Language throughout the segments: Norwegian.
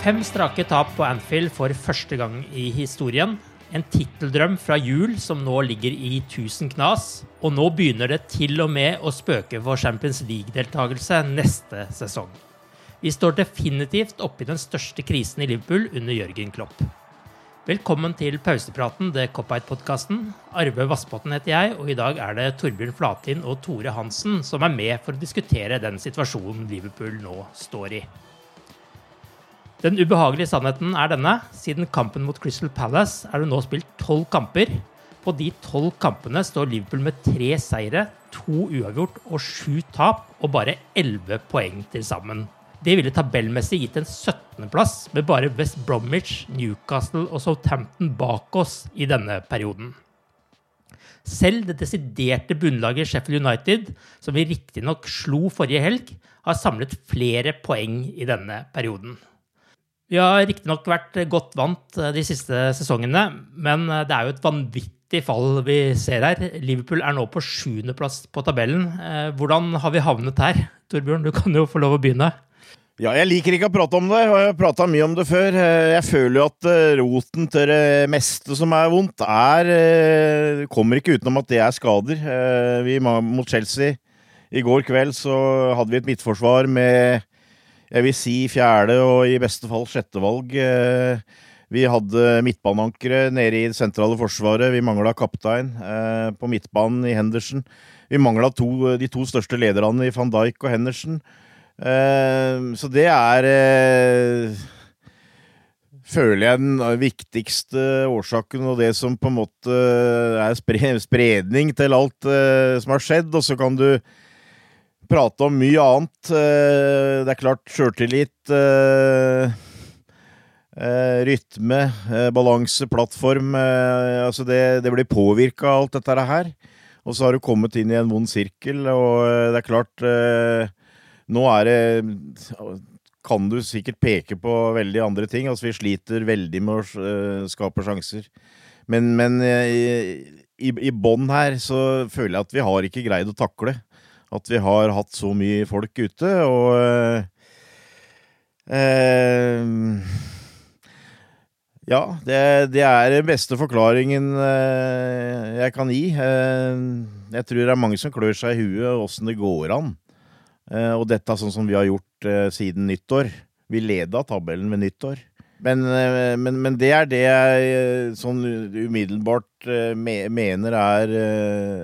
Fem strake tap på Anfield for første gang i historien. En titteldrøm fra jul som nå ligger i tusen knas. Og nå begynner det til og med å spøke for Champions League-deltakelse neste sesong. Vi står definitivt oppe i den største krisen i Liverpool under Jørgen Klopp. Velkommen til pausepraten, The Cop-Out-podkasten. Arve Vassbotn heter jeg, og i dag er det Torbjørn Flatin og Tore Hansen som er med for å diskutere den situasjonen Liverpool nå står i. Den ubehagelige sannheten er denne. Siden kampen mot Crystal Palace er det nå spilt tolv kamper. På de tolv kampene står Liverpool med tre seire, to uavgjort og sju tap, og bare elleve poeng til sammen. Det ville tabellmessig gitt en 17.-plass, med bare West Bromwich, Newcastle og Southampton bak oss i denne perioden. Selv det desiderte bunnlaget Sheffield United, som vi riktignok slo forrige helg, har samlet flere poeng i denne perioden. Vi har riktignok vært godt vant de siste sesongene, men det er jo et vanvittig fall vi ser her. Liverpool er nå på sjuendeplass på tabellen. Eh, Hvordan har vi havnet her? Torbjørn, du kan jo få lov å begynne. Ja, jeg liker ikke å prate om det, og jeg har prata mye om det før. Eh, Jeg føler jo at eh, roten til det meste som er vondt, er eh, Kommer ikke utenom at det er skader. Eh, Vi mot Chelsea i går kveld så hadde vi et midtforsvar med jeg vil si fjerde og i beste fall sjette valg. Eh, Vi hadde midtbaneankere nede i det sentrale forsvaret. Vi mangla kaptein eh, på midtbanen i Henderson. Vi mangla de to største lederne i van Dijk og Henderson. Eh, Så det er Føler jeg den viktigste årsaken, og det som på en måte er spredning til alt som har skjedd. Og så kan du prate om mye annet. Eh, det er klart sjøltillit, eh, eh, rytme, balanse, plattform. altså det, det blir påvirka av alt dette her. Og så har du kommet inn i en vond sirkel, og det er klart Nå er det Kan du sikkert peke på veldig andre ting. Altså vi sliter veldig med å skape sjanser. Men, men i, i, i bånn her så føler jeg at vi har ikke greid å takle at vi har hatt så mye folk ute, og eh, eh, Ja, det, det er den beste forklaringen eh, jeg kan gi. Eh, jeg tror det er mange som klør seg i huet åssen det går an. Og dette er sånn som vi har gjort siden nyttår. Vi leda tabellen ved nyttår. Men, eh, men, men det er det jeg eh, sånn umiddelbart eh, me mener er,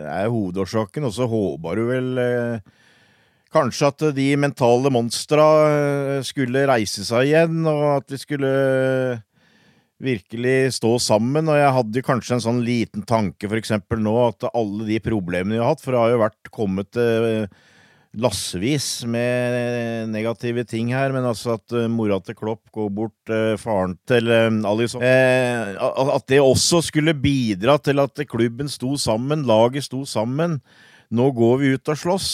er hovedårsaken. Og så håper du vel kanskje at de mentale monstra skulle reise seg igjen, og at vi skulle virkelig stå sammen. Og jeg hadde kanskje en sånn liten tanke for eksempel nå, at alle de problemene vi har hatt For det har jo vært kommet eh, lassevis med negative ting her, men altså at uh, mora til Klopp går bort, uh, faren til uh, Alison At det også skulle bidra til at klubben sto sammen, laget sto sammen. Nå går vi ut og slåss.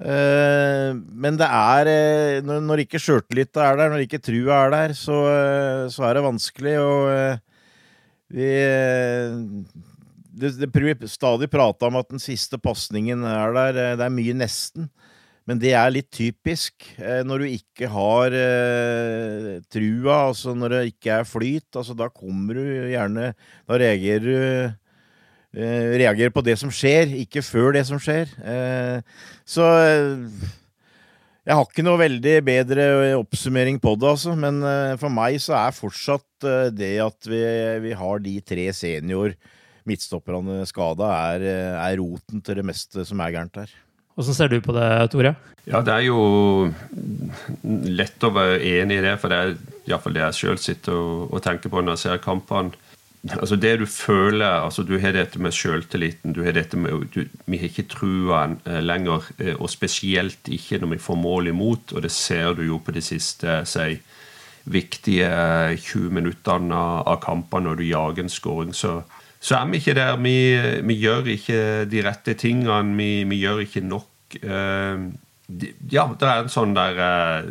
men det er når ikke sjøltilliten er der, når ikke trua er der, så, så er det vanskelig. Og vi det, det blir stadig prata om at den siste pasningen er der. Eh, det er mye nesten. Men det er litt typisk eh, når du ikke har eh, trua, altså når det ikke er flyt. altså Da kommer du gjerne Da reagerer du reagerer på det som skjer, ikke før det som skjer. Så jeg har ikke noe veldig bedre oppsummering på det, altså. Men for meg så er fortsatt det at vi, vi har de tre senior midtstopperne skada, er, er, roten til det meste som er gærent her. Hvordan ser du på det, Tore? Ja, Det er jo lett å være enig i det, for det er iallfall det jeg sjøl sitter og, og, tenker på når jeg ser kampene. Altså Det du føler altså Du har dette med sjøltilliten. Du har dette med du, Vi har ikke trua eh, lenger, eh, og spesielt ikke når vi får mål imot. Og det ser du jo på de siste si, viktige 20 minuttene av kampene når du jager en skåring. Så så er vi ikke der. Vi, vi gjør ikke de rette tingene. Vi, vi gjør ikke nok. Uh, ja, det er en sånn der uh,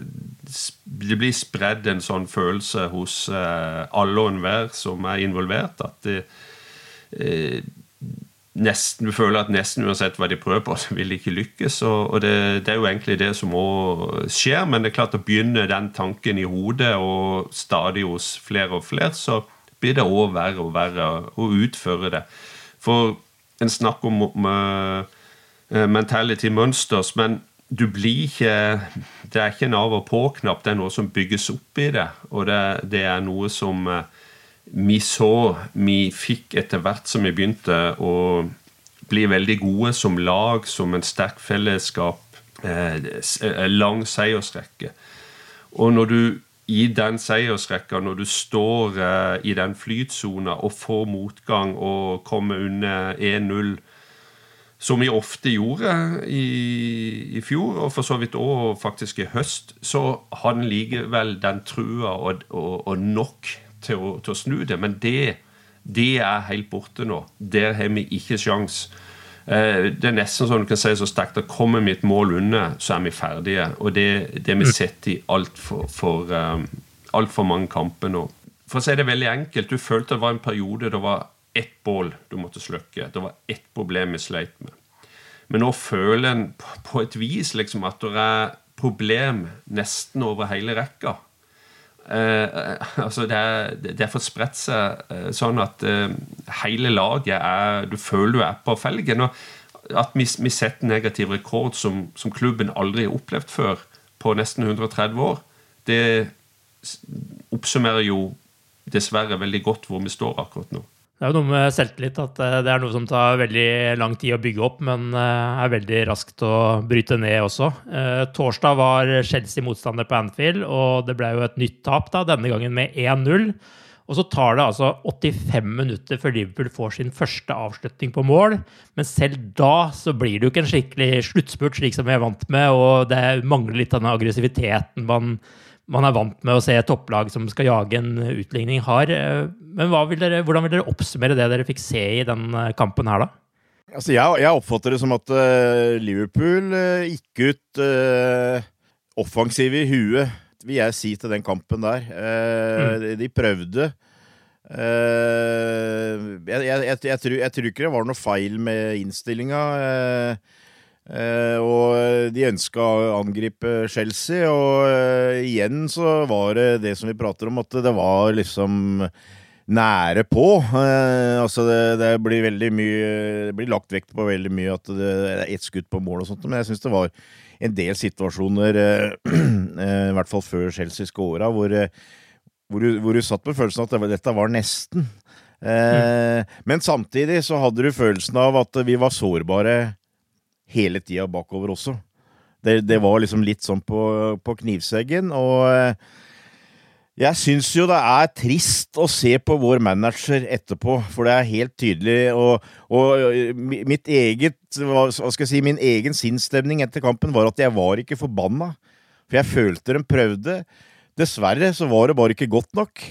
Det blir spredd en sånn følelse hos uh, alle og enhver som er involvert, at nesten, du føler at nesten uansett hva de prøver på, så vil de ikke lykkes. Og, og det, det, er jo egentlig det som òg skjer, men det er klart å begynne den tanken i hodet, og stadig hos flere og flere, så blir det òg verre og verre å utføre det. For en snakker om, om uh, mentality monsters, men du blir ikke Det er ikke en av og på-knapp, det er noe som bygges opp i det. Og det, det er noe som uh, vi så vi fikk etter hvert som vi begynte å bli veldig gode som lag, som en sterk fellesskap, eh, lang seiersrekke. Og når du i den seiersrekka, når du står eh, i den flytsona og får motgang og kommer under 1-0, som vi ofte gjorde i, i, fjor, og for så vidt òg faktisk i høst, så har den likevel den trua og, og, og nok til å, til å, snu det. Men det, det er helt borte nå. Der har vi ikke sjans'. Eh, det er nesten sånn du kan si så sterkt at kommer vi et mål under, så er vi ferdige. Og det, det vi mm. sett i altfor for, um, alt for mange kamper nå. For å si det veldig enkelt, du følte det var en periode det var ett bål du måtte slukke. Det var ett problem vi sleit med. Men nå føler en på et vis liksom at det er problem nesten over hele rekka. Eh, altså det, er, fått spredt seg eh, sånn at eh, hele laget er Du føler du er på felgen. Og at vi, vi setter negativ rekord som, som, klubben aldri har opplevd før, på nesten 130 år, det oppsummerer jo dessverre veldig godt hvor vi står akkurat nå. Det er jo noe med selvtillit at eh, det er noe som tar veldig lang tid å bygge opp, men eh, er veldig raskt å bryte ned også. Eh, torsdag var Chelsea motstander på Anfield, og det ble jo et nytt tap, da, denne gangen med 1-0. Og så tar det altså 85 minutter før Liverpool får sin første avslutning på mål. Men selv da så blir det jo ikke en skikkelig sluttspurt, slik som vi er vant med, og det mangler litt den aggressiviteten man man er vant med å se topplag som skal jage en utligning, har. Men vil dere, hvordan vil dere oppsummere det dere fikk se i den eh, kampen her, da? Altså, jeg, jeg, oppfatter det som at uh, Liverpool uh, gikk ut uh, offensive i huet, vil jeg si, til den kampen der. Mm. De, de, prøvde. Jeg, jeg, jeg, tror, jeg, tror, ikke det var noe feil med innstillinga. Uh, og de ønska å angripe Chelsea, og uh, igjen så var det det som vi prater om, at det var liksom nære på. Altså det, det, blir veldig mye Det blir lagt vekt på veldig mye at det er ett skudd på mål og sånt, men jeg syns det var en del situasjoner, i hvert fall før Chelsea scora, hvor, hvor, hvor, du satt med følelsen at det, dette var nesten. Mm. Men samtidig så hadde du følelsen av at vi var sårbare hele tida bakover også. Det, det, var liksom litt sånn på, på knivseggen, og Jeg syns jo det er trist å se på vår manager etterpå, for det er helt tydelig. Og, og mitt eget, hva skal jeg si, min egen sinnsstemning etter kampen var at jeg var ikke forbanna. For jeg følte de prøvde. Dessverre så var det bare ikke godt nok.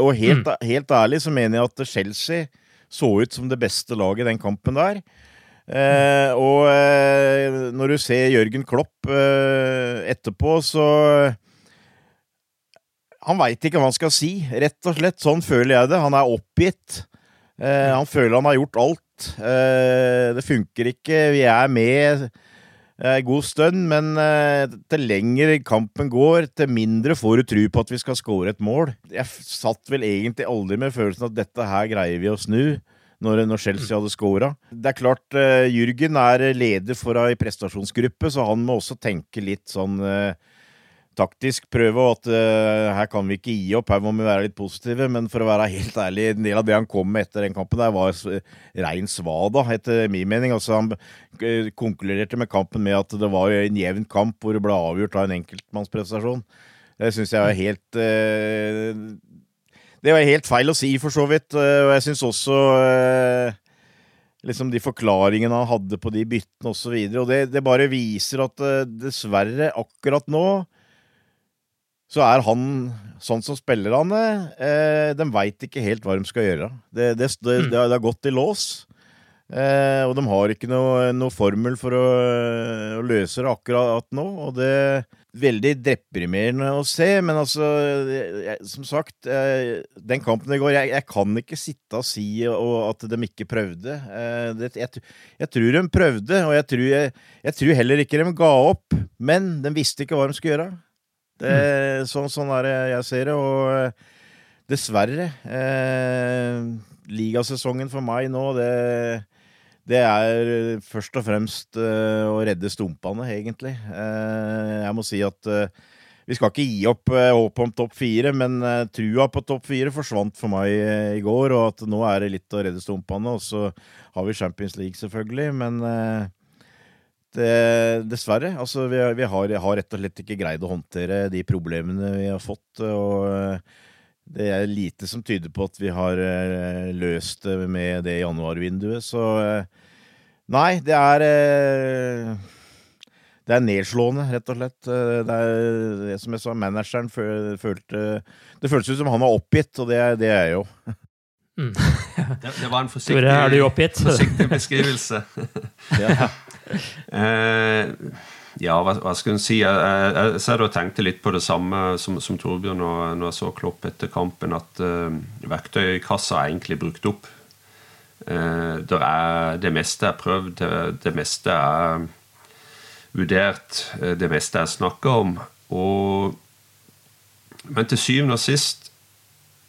Og helt, mm. helt ærlig så mener jeg at Chelsea så ut som det beste laget i den kampen der. Eh, og eh, når du ser Jørgen Klopp eh, etterpå, så Han veit ikke hva han skal si, rett og slett. Sånn føler jeg det. Han er oppgitt. Eh, han føler han har gjort alt. Eh, det funker ikke. Vi er med en god stund, men eh, til lenger kampen går, til mindre får du tro på at vi skal score et mål. Jeg satt vel egentlig aldri med følelsen at dette her greier vi å snu når, når Chelsea hadde scora. Det er klart, uh, Jürgen er leder for ei prestasjonsgruppe, så han må også tenke litt sånn uh, taktisk. Prøve at uh, her kan vi ikke gi opp, her må vi være litt positive. Men for å være helt ærlig, en del av det han kom med etter den kampen, der var rein svada, etter min mening. Altså, han konkluderte med kampen med at det var en jevn kamp hvor det ble avgjort av en enkeltmannsprestasjon. Det syns jeg er helt det var helt feil å si, for så vidt. Eh, og jeg syns også eh, liksom de forklaringene han hadde på de byttene osv. Og, så og det, det bare viser at eh, dessverre, akkurat nå så er han sånn som spillerne. Eh, de veit ikke helt hva de skal gjøre. Det, det, det, det har gått i lås. Eh, og de har ikke noe, noe formel for å, å, løse det akkurat nå. Og det veldig deprimerende å se, men altså jeg, Som sagt, eh, den kampen i går jeg, jeg, kan ikke sitte og si og, at de ikke prøvde. Eh, det, jeg, tror de prøvde, og jeg tror, jeg, tror heller ikke de ga opp. Men de visste ikke hva de skulle gjøre. Det, mm. sånn, sånn er det jeg ser det, og dessverre eh, Ligasesongen for meg nå, det det er eh, først og fremst uh, å redde stumpene, egentlig. Uh, jeg må si at vi skal ikke gi opp håpet om topp fire, men trua på topp fire forsvant for meg i går, og at nå er det litt å redde stumpene. Og så har vi Champions League, selvfølgelig, men det, dessverre. Altså, vi, vi har, har, rett og slett ikke greid å håndtere de problemene vi har fått. og det er lite som tyder på at vi har eh, løst det med det januarvinduet, så eh, Nei, det er eh, Det er nedslående, rett og slett. Det er det som jeg sa, manageren følte Det føltes ut som han var oppgitt, og det, det er jeg jo. Mm. det, det, var en forsiktig, er du oppgitt? forsiktig beskrivelse. ja. eh, ja, hva, hva skal en si? Jeg, jeg, jeg, tenkte litt på det samme som, som Torbjørn når, når, jeg så Klopp etter kampen, at uh, verktøykassa er egentlig brukt opp. Uh, er, det meste er prøvd, det, meste er vurdert, det meste er snakka om. Og, men til syvende og sist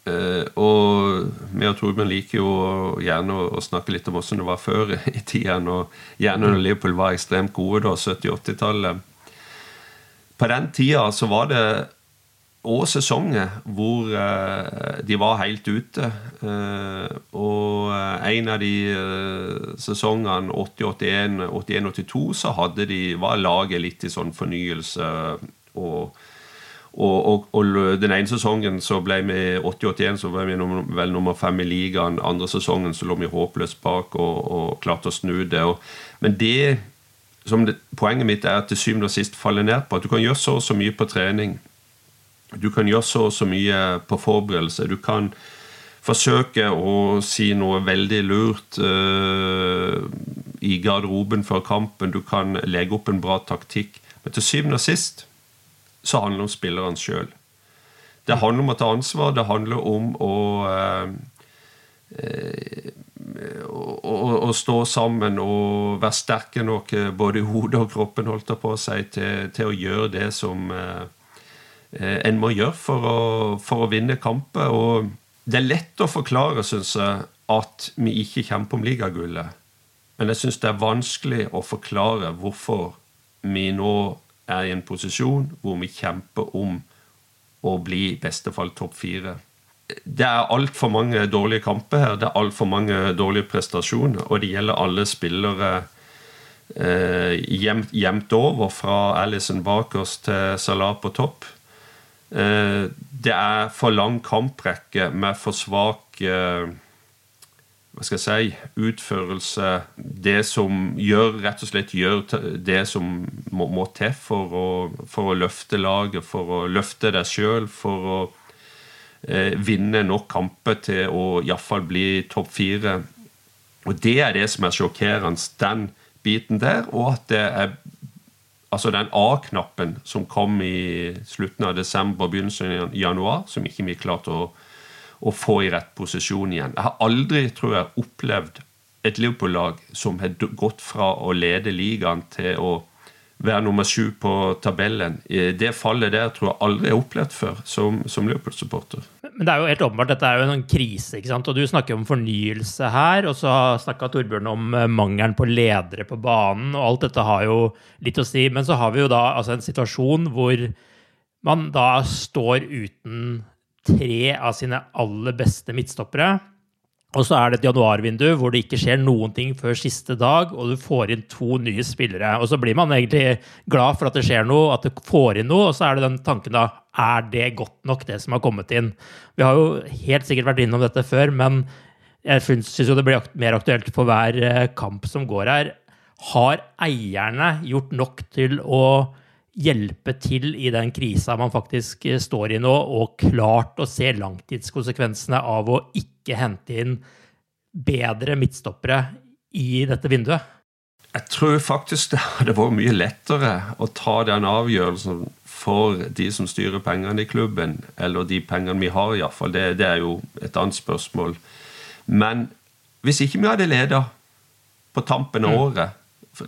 og vi og Torbjørn liker jo gjerne å, snakke litt om hvordan det var før i tida, og gjerne når Liverpool var ekstremt gode, da, 70-80-tallet. På den tida så var det òg sesonger hvor uh, de var helt ute. Uh, og en av de sesongene, 80-81, 81-82, så hadde de, var laget litt i sånn fornyelse. og og, og, og, den ene sesongen så ble vi 80-81 så ble vi vel nummer fem i ligaen. Andre sesongen så lå vi håpløst bak og, og klarte å snu det. men det det, poenget mitt er at til syvende og sist faller ned på at du kan gjøre så og så mye på trening. Du kan gjøre så og så mye på forberedelse. Du kan forsøke å si noe veldig lurt uh, i garderoben før kampen. Du kan legge opp en bra taktikk. Men til syvende og sist så handler det om spillerne sjøl. Det handler om å ta ansvar. Det handler om å, uh, å, å stå sammen og være sterke nok både i hodet og kroppen holdt på å si, til, til, å gjøre det som en må gjøre for å, for å vinne kamper. Og det er lett å forklare, syns jeg, at vi ikke kjemper om ligagullet. Men jeg syns det er vanskelig å forklare hvorfor vi nå er i en posisjon hvor vi kjemper om å bli i beste fall topp fire. Det er altfor mange dårlige kamper her. Det er altfor mange dårlige prestasjoner. Og det gjelder alle spillere eh, jevnt, over, fra Alison bakerst til Salah på topp. Eh, det er for lang kamprekke med for svak eh, hva skal jeg si, utførelse Det som gjør, rett og slett gjør det som må, må til for å, for å, løfte laget, for å løfte deg sjøl, for å eh, vinne nok kamper til å iallfall bli topp fire. Og det er det som er sjokkerende, den biten der, og at det er altså den A-knappen som kom i slutten av desember, begynnelsen av januar, som ikke vi klarte å å få i rett posisjon igjen. Jeg har aldri, tror jeg, opplevd et Liverpool-lag som har gått fra å lede ligaen til å være nummer sju på tabellen. Det fallet der tror jeg aldri har opplevd før som, som Liverpool-supporter. Men det er jo helt åpenbart, dette er jo en krise. ikke sant? Og Du snakker om fornyelse her, og så snakka Torbjørn om eh, mangelen på ledere på banen. og Alt dette har jo litt å si. Men så har vi jo da altså en situasjon hvor man da står uten tre av sine aller beste midtstoppere. Og så er det et januarvindu hvor det ikke skjer noen ting før siste dag, og du får inn to nye spillere. Og så blir man egentlig glad for at det skjer noe, at du får inn noe, og så er det den tanken da Er det godt nok, det som har kommet inn? Vi har jo helt sikkert vært innom dette før, men jeg syns jo det blir mer aktuelt for hver eh, kamp som går her. Har eierne gjort nok til å hjelpe til i den krisa man faktisk eh, står i nå, og klart å se langtidskonsekvensene av å ikke hente inn bedre midtstoppere i dette vinduet? Jeg tror faktisk det hadde vært mye lettere å ta den avgjørelsen for de som styrer pengene i klubben, eller de pengene vi har, iallfall. Det, det er jo et annet spørsmål. Men hvis ikke vi hadde leda på tampen av mm. året,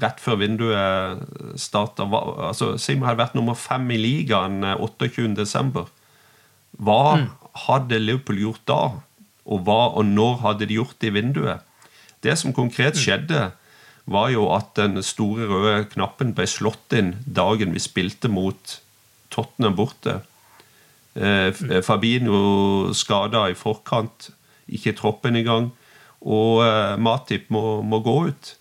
rett før vinduet starta altså, Si hadde vært nummer fem i ligaen 28.12. desember hva mm. hadde Liverpool gjort da? Og hva og når hadde de gjort det i vinduet? Det som konkret mm. skjedde, var jo at den store røde knappen ble slått inn dagen vi spilte mot Tottenham borte. Eh, mm. Fabinho skada i forkant, ikke troppen engang. Og eh, Matip må, må gå ut.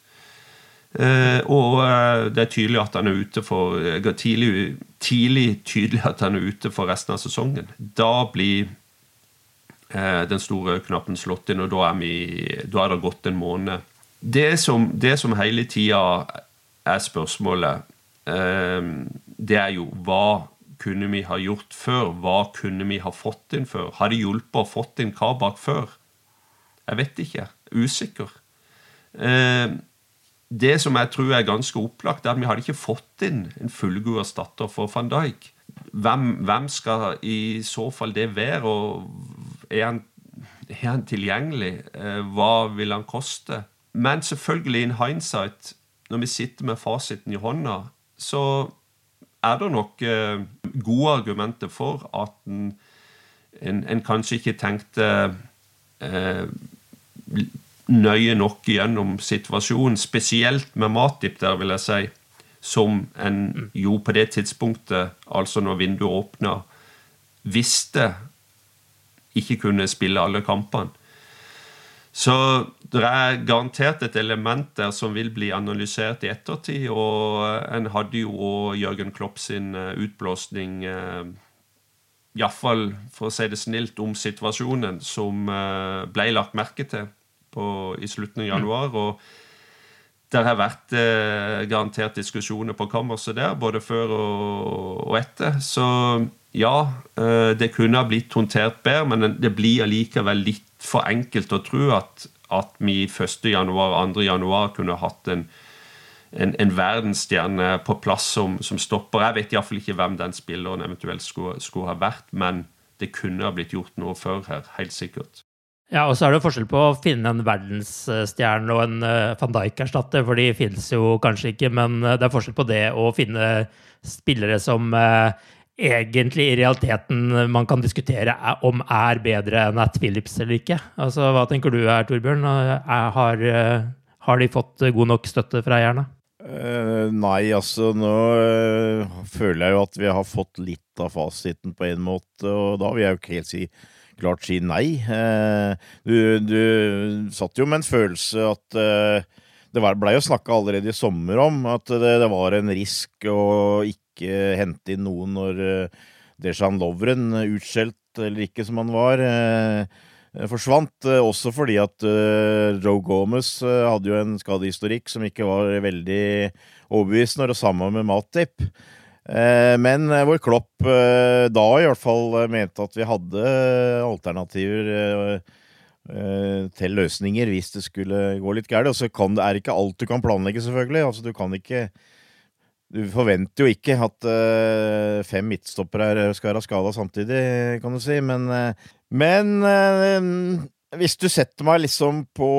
Uh, og uh, det er tydelig at han er ute for uh, tidlig, tidlig, tydelig at han er ute for resten av sesongen. Da blir den store knappen slått inn, og da er, vi, da er det gått en måned. Det som, det som hele tida er spørsmålet, det er jo hva kunne vi ha gjort før? Hva kunne vi ha fått inn før? Har det hjulpet å fått inn Kabak før? Jeg vet ikke. Usikker. Det som jeg tror er ganske opplagt, er at vi hadde ikke fått inn en fullgod erstatter for van Dijk. Hvem, hvem, skal i så fall det være? og Er han, er han tilgjengelig? Eh, hva vil han koste? Men selvfølgelig, in hindsight, når vi sitter med fasiten i hånda, så er det nok eh, gode argumenter for at en, en, en kanskje ikke tenkte eh, nøye nok gjennom situasjonen, spesielt med Matip der, vil jeg si, som en jo på det tidspunktet, altså når vinduet åpna, visste ikke kunne spille alle kampene. Så det er garantert et element der som vil bli analysert i ettertid. Og en hadde jo Jørgen Klopp sin eh, utblåsning, eh, iallfall for å si det snilt, om situasjonen, som eh, ble lagt merke til på, i slutten av januar. Og det har vært eh, garantert diskusjoner på kammerset der, både før og, og etter. Så ja, eh, det kunne ha blitt håndtert bedre, men det blir allikevel litt for enkelt å tro at, at vi 1. januar og 2. januar kunne hatt en, en, en verdensstjerne på plass som, som stopper. Jeg vet iallfall ikke hvem den spilleren eventuelt skulle, skulle ha vært, men det kunne ha blitt gjort noe før her, helt sikkert. Ja, og så er det forskjell på å finne en verdensstjerne og en uh, van Dijk-erstatter, for de finnes jo kanskje ikke, men uh, det er forskjell på det å finne spillere som uh, egentlig i realiteten man kan diskutere er, om er bedre enn At Phillips eller ikke. Altså, Hva tenker du her, Torbjørn? Har, har, de fått god nok støtte fra eierne? Uh, nei, altså nå uh, føler jeg jo at vi har fått litt av fasiten på en måte, og da vil jeg jo ikke helt si klart si nei. Eh, du, du satt jo med en følelse at eh, det blei jo snakka allerede i sommer om at det, det, var en risk å ikke hente inn noen når, Dejan Lovren, utskjelt eller ikke som han var, forsvant. Også fordi at Joe Gomez hadde jo en skadehistorikk som ikke var veldig overbevisende, og det samme med Matip. Men hvor Klopp da i hvert fall mente at vi hadde alternativer til løsninger hvis det skulle gå litt gærent. Og så kan, det er ikke alt du kan planlegge, selvfølgelig. Altså, du kan ikke Du forventer jo ikke at fem midtstoppere skal være skada samtidig, kan du si, men, men hvis du setter meg liksom på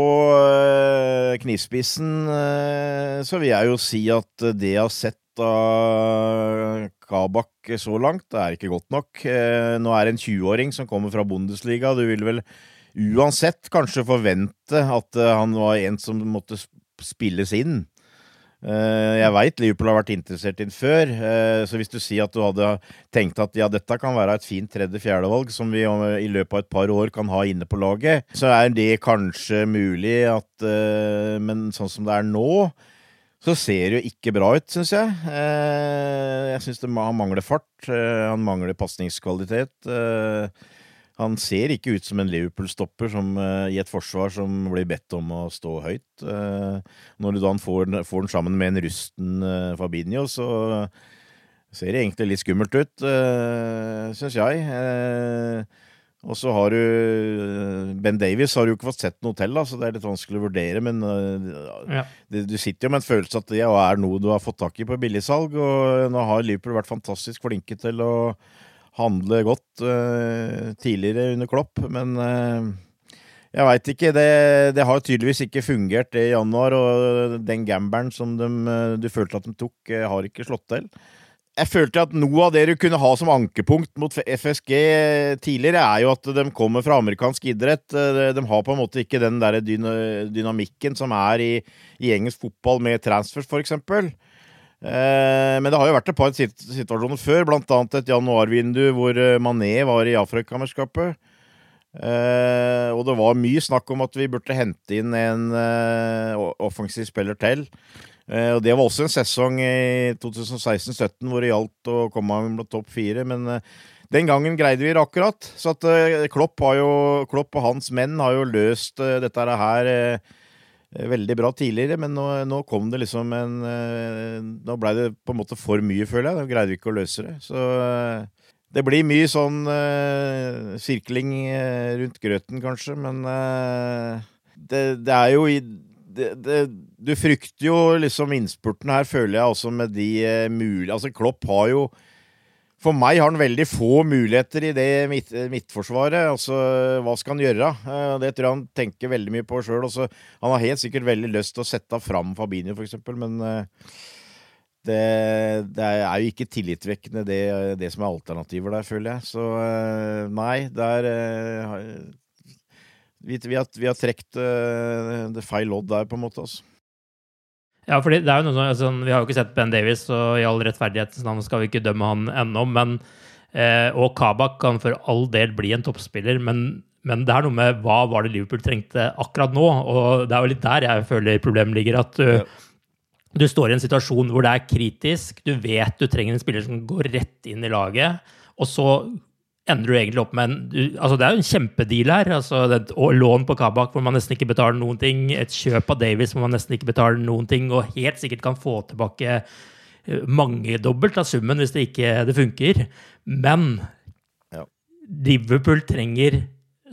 knivspissen, så vil jeg jo si at det jeg har sett av Kabak så langt, det er ikke godt nok. Nå er det en 20-åring som kommer fra Bundesliga. Du vil vel uansett kanskje forvente at uh, han var en som måtte spilles inn. Uh, jeg veit Liverpool har vært interessert inn før, uh, så hvis du sier at du hadde tenkt at ja, dette kan være et fint tredje-fjerdevalg som vi i løpet av et par år kan ha inne på laget, så er det kanskje mulig at Men sånn som det er nå, så ser det jo ikke bra ut, syns jeg. jeg syns han mangler fart. han mangler pasningskvalitet. Uh, han ser ikke ut som en Liverpool-stopper i et forsvar som blir bedt om å stå høyt. Når du da får, får, den sammen med en rusten Fabinho, så ser det egentlig litt skummelt ut, syns jeg. Og så har du Ben Davies har du ikke fått sett noe til, da, så det er litt vanskelig å vurdere. Men ja. det, du sitter jo med en følelse at det er noe du har fått tak i på billigsalg. Og nå har Liverpool vært fantastisk flinke til å handle godt uh, tidligere under Klopp, men uh, jeg veit ikke. Det, det, har tydeligvis ikke fungert det i januar, og den gambelen som de, du følte at de tok, har ikke slått til. Jeg følte at noe av det du kunne ha som ankepunkt mot FSG tidligere, er jo at de kommer fra amerikansk idrett. De har på en måte ikke den der dynamikken som er i, i engelsk fotball med transfers, eksempel. Eh, men det har jo vært et par situasjoner før, bl.a. et januarvindu hvor eh, Mané var i Afrikamesterskapet. Eh, og det var mye snakk om at vi burde hente inn en offensiv spiller til. Og det var også en sesong i 2016-17 hvor det gjaldt å komme med topp fire. Men den gangen greide vi det akkurat. Så at Klopp, jo, Klopp, og hans menn har jo løst dette her Eh, veldig bra tidligere, men nå, nå, kom det liksom en eh, Nå blei det på en måte for mye, føler jeg. Da greide vi ikke å løse det. Så eh, det blir mye sånn sirkling rundt grøten, kanskje, men det, det, er jo i det, det, Du frykter jo liksom innspurten her, føler jeg også, med de eh, mulige Altså, Klopp har jo for meg har han veldig få muligheter i det midt, midtforsvaret. Altså, hva skal han gjøre? Eh, det tror jeg han tenker veldig mye på sjøl. Han har helt sikkert veldig lyst til å sette fram Fabinho, f.eks., men eh, det, det, er jo ikke tillitvekkende, det, det, som er alternativer der, føler jeg. Så eh, nei, der vi, vi, har, vi har trukket det feil lodd der, på en måte. altså. Ja, fordi det er jo noe sånn, Vi har jo ikke sett Ben Davies, og i all rettferdighetens navn skal vi ikke dømme han ennå. men eh, Og Kabak kan for all del bli en toppspiller, men, men, det er noe med hva var det Liverpool trengte akkurat nå? Og det er jo litt der jeg føler problemet ligger. at du, ja. du står i en situasjon hvor det er kritisk, du vet du trenger en spiller som går rett inn i laget, og så ender du egentlig opp med en altså Det er jo en kjempedeal her. altså et Lån på Kabak hvor man nesten ikke betaler noen ting. Et kjøp av Davies hvor man nesten ikke betaler noen ting, og helt sikkert kan få tilbake eh, mangedobbelt av summen hvis det ikke det funker. Men ja. Liverpool trenger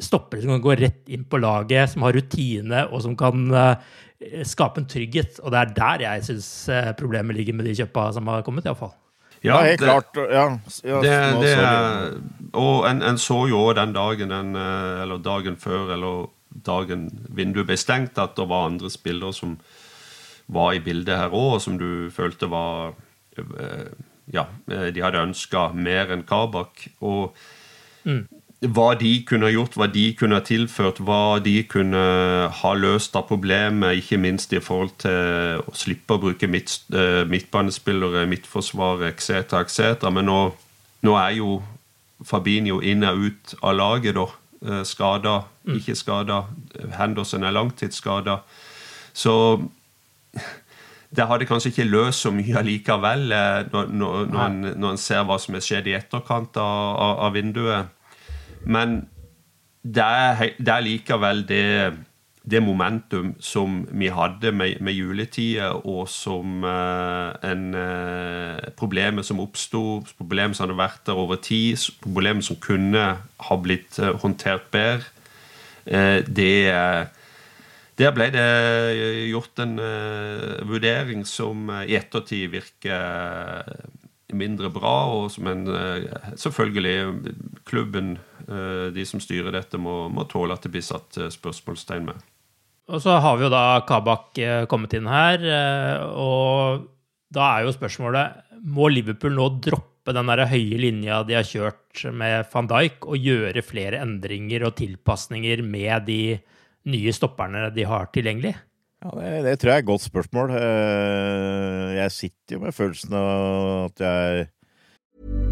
stoppere som kan gå rett inn på laget, som har rutine, og som kan uh, skape en trygghet. Og det er der jeg syns uh, problemet ligger med de kjøpa som har kommet, iallfall. Ja, helt det, klart. Ja, ja, det, det er, og en, en, så jo òg den dagen, en, eh, eller dagen før, eller dagen vinduet ble stengt, at det var andre spillere som var i bildet her òg, og som du følte var eh, Ja, eh, de hadde ønska mer enn Kabak. Og mm hva de kunne ha gjort, hva de kunne ha tilført, hva de kunne ha løst av problemet, ikke minst i forhold til å slippe å bruke midt, uh, midtbanespillere, midtforsvaret etc., etc. Men nå, nå, er jo Fabinho inn og ut av laget, da. Uh, skada, mm. ikke skada. Henderson er langtidsskada. Så det hadde kanskje ikke løst så mye allikevel, når, når, når, en, når en ser hva som er skjedd i etterkant av, av, av vinduet. Men det er, det er likevel det det momentum som vi hadde med, med juletida, og som eh, en eh, Problemet som oppsto, problemet som hadde vært der over tid, problemet som kunne ha blitt eh, håndtert bedre, det Der ble det gjort en vurdering som i ettertid virker mindre bra, og som en selvfølgelig klubben, de som styrer dette, må, må tåle at det blir satt spørsmålstegn med. Og så har vi jo da Kabak eh, kommet inn her, eh, og da er jo spørsmålet Må Liverpool nå droppe den der høye linja de har kjørt med van Dijk, og gjøre flere endringer og tilpasninger med de nye stopperne de har tilgjengelig? Ja, det, det tror jeg er et godt spørsmål. Eh, jeg sitter jo med følelsen av at jeg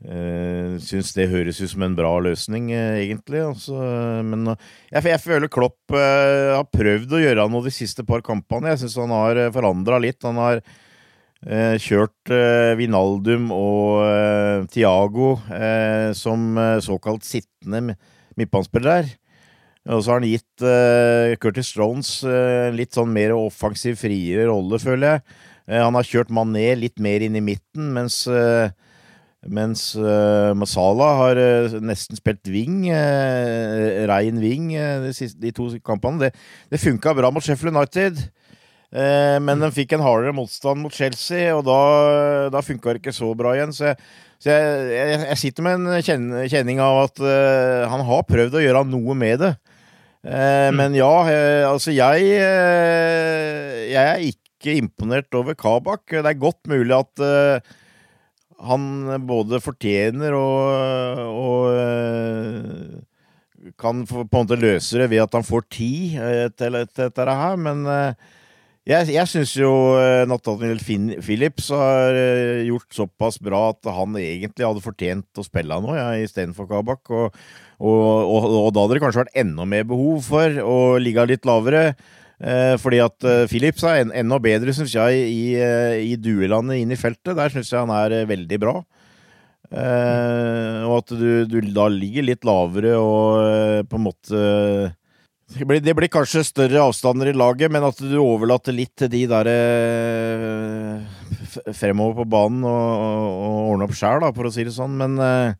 Uh, Syns det høres ut som en bra løsning, uh, egentlig. Altså, men uh, jeg, jeg, føler Klopp uh, har prøvd å gjøre noe de siste par kampene. Jeg syns han har uh, forandra litt. Han har kjørt Vinaldum og Tiago som såkalt sittende midtbanespillere. Og så har han gitt Curtis Strones litt sånn mer offensiv, friere rolle, føler jeg. han har kjørt Mané litt mer inn i midten, mens mens uh, Masala har uh, nesten spilt wing, uh, rein wing, de, siste, de, to kampene. Det, det funka bra mot Sheffield United, men den fikk en hardere motstand mot Chelsea, og da, da funka det ikke så bra igjen. Så, jeg, så jeg, jeg, jeg, sitter med en kjenning av at han har prøvd å gjøre noe med det. Mm. Men ja, altså jeg Jeg er ikke imponert over Kabak. Det er godt mulig at han både fortjener og, og eh, kan på en måte løse det ved at han får tid eh, til, dette her, men eh, Jeg, jeg syns jo Nathaniel Phillips har gjort såpass bra at han egentlig hadde fortjent å spille nå, ja, istedenfor Kabak. Og, og, og, og da hadde det kanskje vært enda mer behov for å ligge litt lavere. Eh, fordi at Philips er en, enda bedre, syns jeg, i, eh, i duellene inn i feltet. Der syns jeg han er eh, veldig bra. Eh, og at du, du da ligger litt lavere og eh, på en måte det blir, det blir kanskje større avstander i laget, men at du overlater litt til de der eh, fremover på banen og, og, og ordne opp sjæl, for å si det sånn. Men eh,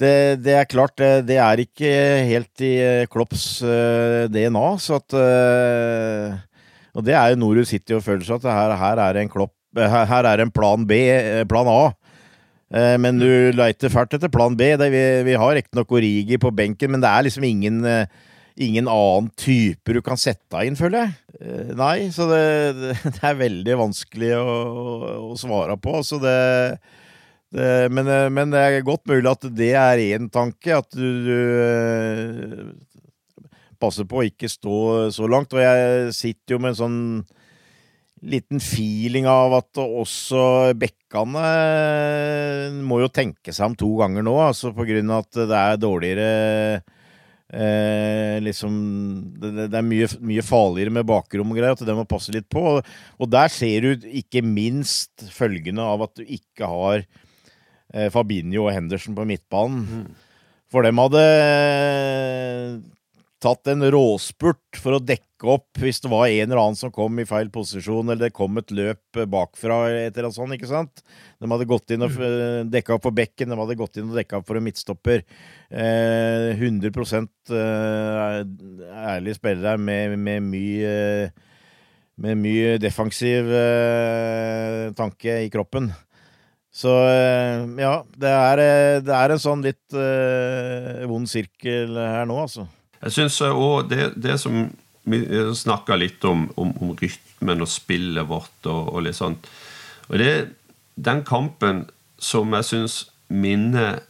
det, det er klart, det, er ikke helt i eh, Klopps eh, DNA, så at eh, Og det er jo du sitter og føler seg at her, her er en klopp her, er en plan B, plan A. Men du leiter fælt etter plan B. Vi, vi har riktignok Origi på benken, men det er liksom ingen ingen annen type du kan sette inn, føler jeg. Nei, så det, det er veldig vanskelig å, å svare på. Så det, det men, eh, men det er godt mulig at det er én tanke, at du, du eh, passer på å ikke stå så langt. Og jeg sitter jo med en sånn liten feeling av at også bekkene må jo tenke seg om to ganger nå, altså på grunn av at det er dårligere Eh, liksom det, det- er mye, mye farligere med bakrom og greier, at det må passe litt på. Og, og der ser du ikke minst følgene av at du ikke har eh, Fabinho og Henderson på midtbanen. For dem hadde eh, tatt en råspurt for å dekke opp hvis det var en eller annen som kom i feil posisjon, eller det kom et løp eh, bakfra, etter en sånn, ikke sant? De hadde gått inn og eh, dekka opp for bekken, de hadde gått inn og dekka opp for en midtstopper. Eh, 100 eh, ærlige spillere med, med mye med mye defensiv eh, tanke i kroppen. Så eh, ja, det er, eh, det er en sånn litt uh, vond sirkel her nå, altså. Jeg syns òg det, det som Vi snakka litt om, om, om rytmen og spillet vårt og, og litt sånt. Og det den kampen som jeg syns minner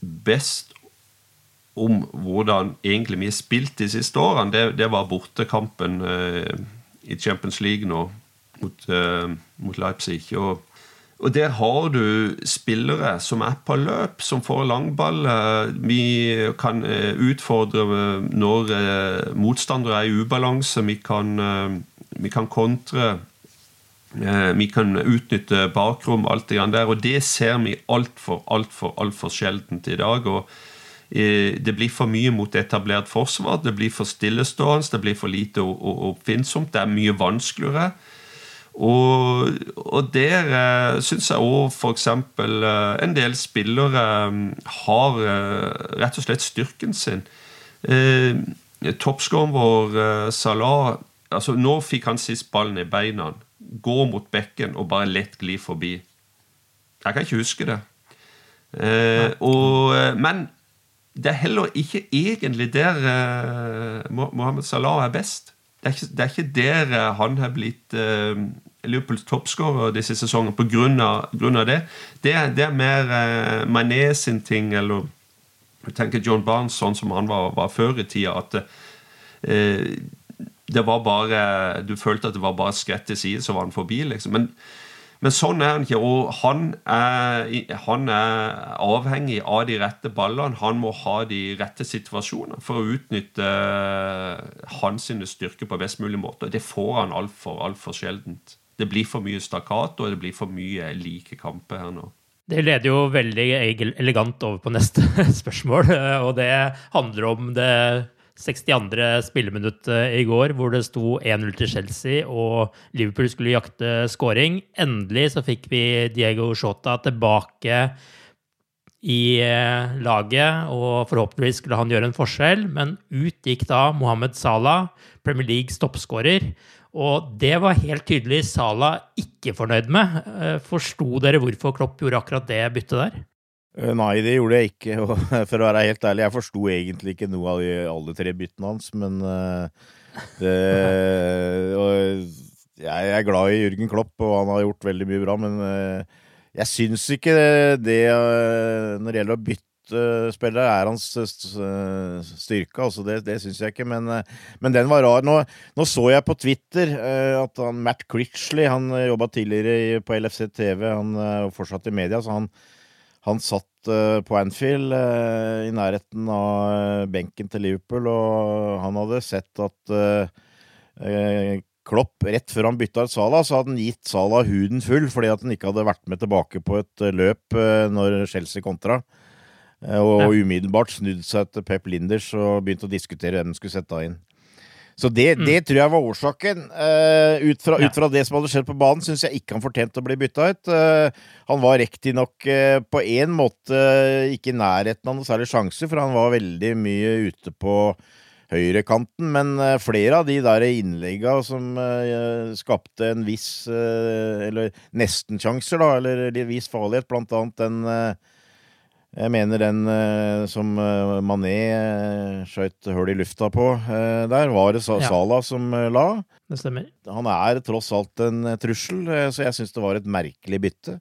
best om hvordan egentlig vi har spilt de siste årene, det, det var bortekampen uh, i Champions League nå mot, uh, mot Leipzig. Og, og der har du spillere som er på løp, som får langballer. Vi kan eh, utfordre når eh, motstandere er i ubalanse. Vi kan, eh, vi kan kontre. Eh, Vi kan utnytte bakrom, alt det der, og det ser vi altfor, altfor, altfor sjeldent i dag. og eh, Det blir for mye mot etablert forsvar, det blir for stillestående, det blir for lite oppfinnsomt, det er mye vanskeligere. Og, og der eh, syns jeg òg f.eks. Eh, en del spillere eh, har eh, rett og slett styrken sin. Eh, vår, Salah altså Nå fikk han sist ballen i beina. Går mot bekken og bare lett glir forbi. Jeg kan ikke huske det. Eh, og, men det er heller ikke egentlig der eh, Mohammed Salah er best. Det er ikke, det er ikke der han har blitt eh, Liverpools toppskårer disse sesongene av, det. det. Det er mer eh, Mané sin ting, eller jeg tenker John Barnes sånn som han var, var før i tida, at eh, det var bare Du følte at det var bare et skritt til side, så var han forbi, liksom. Men, men sånn er han ikke. Og han er, han er avhengig av de rette ballene. Han må ha de rette situasjonene for å utnytte eh, hans styrker på best mulig måte. Det får han altfor alt for sjeldent. Det blir for mye stakkato, og det blir for mye like kamper her nå. Det leder jo veldig elegant over på neste spørsmål, eh, og det handler om det 62. spilleminuttet i går, hvor det sto 1-0 til Chelsea, og Liverpool skulle jakte scoring. Endelig så fikk vi Diego Shota tilbake i eh, laget, og forhåpentligvis skulle han gjøre en forskjell, men ut gikk da Mohammed Salah, Premier Leagues toppskårer. Og det var helt tydelig Sala ikke fornøyd med. Eh, Forsto dere hvorfor Klopp gjorde akkurat det byttet der? Eh, Nei, det gjorde jeg ikke. Og for å være helt ærlig, jeg forsto egentlig ikke noe av de alle tre byttene hans, men eh, det jeg er glad i Jørgen Klopp, og han har gjort veldig mye bra, men jeg syns ikke det Når det gjelder å bytte sluttspiller er hans eh, styrke. Altså det det syns jeg ikke, men, eh, men, den var rar. Nå, nå så jeg på Twitter uh, at han, Matt Critchley Han jobba tidligere på LFC TV, han er fortsatt i media, så han, han satt uh, på Anfield uh, i nærheten av benken til Liverpool, og han hadde sett at Klopp, rett før han bytta ut Salah, så hadde han gitt Salah huden full fordi at han ikke hadde vært med tilbake på et eh, løp eh, når Chelsea kontra. Eh, og ja. umiddelbart snudd seg til Pep Linders og begynte å diskutere hvem han skulle sette inn. Så det, mm. det, tror jeg var årsaken. Uh, ut, fra, ut, fra, det som hadde skjedd på banen, syns jeg ikke han fortjente å bli bytta ut. Uh, han var riktignok uh, på én måte ikke i nærheten av noen særlig sjanse, for han var veldig mye ute på høyrekanten, men eh, flere av de der innlegga som skapte en viss Eller nesten-sjanser, da, eller en viss farlighet, blant annet den jeg mener den som Mané skjøt hull i lufta på der, var det Sala ja. som la. Det stemmer. Han er tross alt en trussel, så jeg syns det var et merkelig bytte.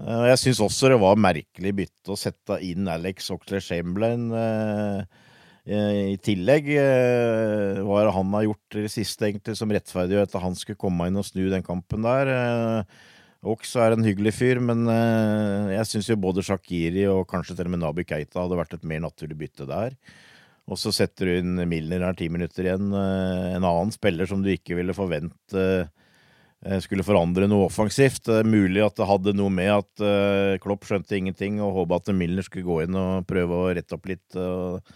Jeg syns også det var merkelig bytte å sette inn Alex Oxley Chamberlain Eh, I tillegg eh, hva han har gjort i det siste egentlig som rettferdiggjør at han skulle komme inn og snu den kampen der. Eh, Ox er en hyggelig fyr, men jeg syns jo både Shakiri og kanskje til og med Nabi Keita hadde vært et mer naturlig bytte der. Og så setter du inn Milner her ti minutter igjen. En annen spiller som du ikke ville forvente skulle forandre noe offensivt. Det er Mulig at det hadde noe med at Klopp skjønte ingenting og håpa at Milner skulle gå inn og prøve å rette opp litt. og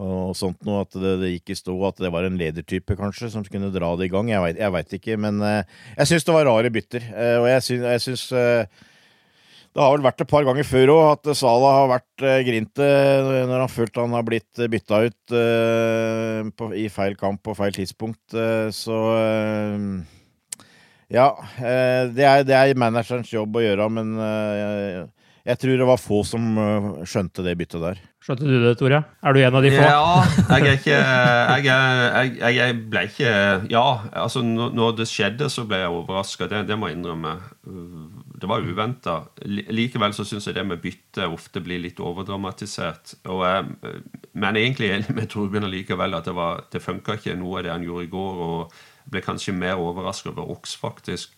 og sånt noe, at det, det, gikk i at det var en ledertype, kanskje, som kunne dra det i gang. Jeg veit ikke, men uh, jeg syns det var rare bytter. Uh, og jeg syns, uh, Det har vel vært et par ganger før òg at Sala har vært grinte når han følt han har blitt bytta ut på, i feil kamp på feil tidspunkt. så ja, det er, det er managerens jobb å gjøre, men jeg tror det var få som skjønte det byttet der. Skjønte du det, Tore? Er du en av de få? Ja, jeg er ikke Jeg, jeg, jeg, jeg ble ikke Ja, altså når det skjedde, så ble jeg overraska. Det, det, må jeg innrømme. Det var uventa. Likevel så syns jeg det med bytte ofte blir litt overdramatisert. Og jeg, men egentlig enig med Torbjørn likevel at det, var, det funka ikke noe av det han gjorde i går. Og ble kanskje mer overraska over Ox, faktisk.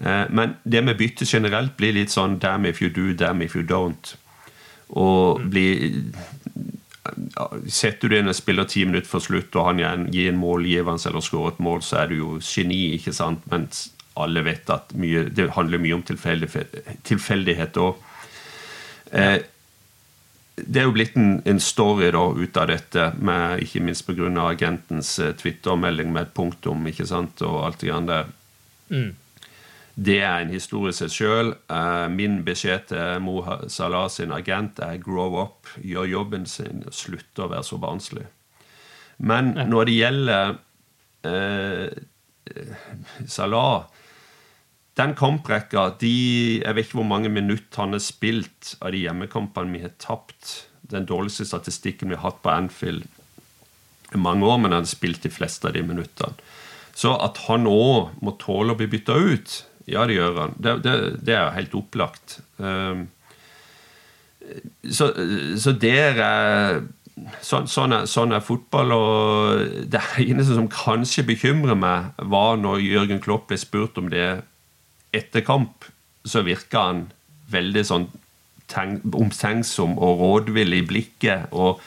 Eh, men det med bytte generelt blir litt sånn damn if you do, damn if you don't. Og bli Setter du inn en spiller ti minutter for slutt, og han gir en målgivende eller skårer et mål, så er du jo geni, ikke sant? Mens alle vet at mye, det handler mye om tilfeldighet òg. Eh, det er jo blitt en, en, story da ut av dette, med, ikke minst pga. agentens eh, Twitter-melding med et punktum ikke sant, og alt det grann der. Mm. Det er en historie seg sjøl. Eh, min beskjed til Mo Salah sin agent er 'grow up', gjør jobben sin, slutt å være så barnslig. Men når det gjelder eh, Salah Den kamprekka de, Jeg vet ikke hvor mange minutter han har spilt av de hjemmekampene vi har tapt. Den dårligste statistikken vi har hatt på Anfield i mange år, men han har spilt de fleste av de minuttene. Så at han òg må tåle å bli bytta ut ja, det gjør han. Det, det, det er helt opplagt. Um, så, så der er så, sånn, er, sånn er fotball. Og det eneste som kanskje bekymrer meg, var når Jørgen Klopp ble spurt om det etter kamp, så virka han veldig sånn omtenksom og rådvill i blikket. og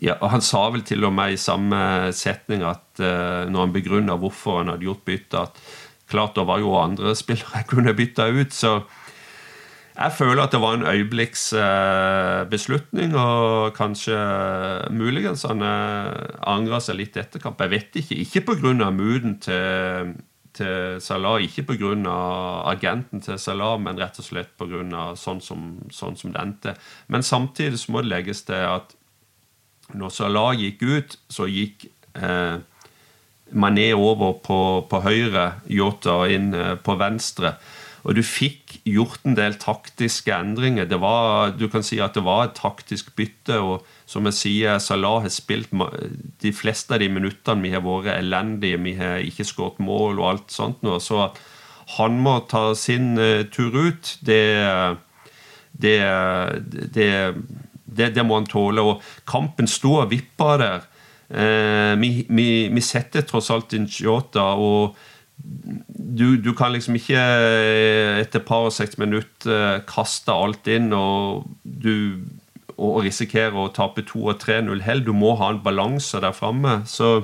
ja, Han sa vel til og med i samme setning at uh, når han begrunna hvorfor han hadde gjort bytte, at Klart det var jo andre spillere jeg kunne bytta ut, så jeg føler at det var en øyeblikksbeslutning, og kanskje muligens han angrer seg litt etter kamp. Jeg vet ikke. Ikke pga. mooden til, til Salah, ikke pga. agenten til Salah, men rett og slett pga. Sånn, som, sånn som det endte. Men samtidig så må det legges til at når Salah gikk ut, så gikk eh, Mané over på, på høyre, Yota inn eh, på venstre. Og du fikk gjort en del taktiske endringer. Det var, du kan si at det var et taktisk bytte. og som jeg sier, Salah har spilt de fleste av de minuttene vi har vært elendige. Vi har ikke skåret mål og alt sånt. Nå, så at han må ta sin uh, tur ut, det, det, det, det, må han tåle. Og kampen sto og vippa der. Eh, vi, vi, vi, setter tross alt inn Jota, og du, du, kan liksom ikke etter et par og seks minutter kaste alt inn og, du, og risikere å tape 2 og 3-0 hell. Du må ha en balanse der framme. Så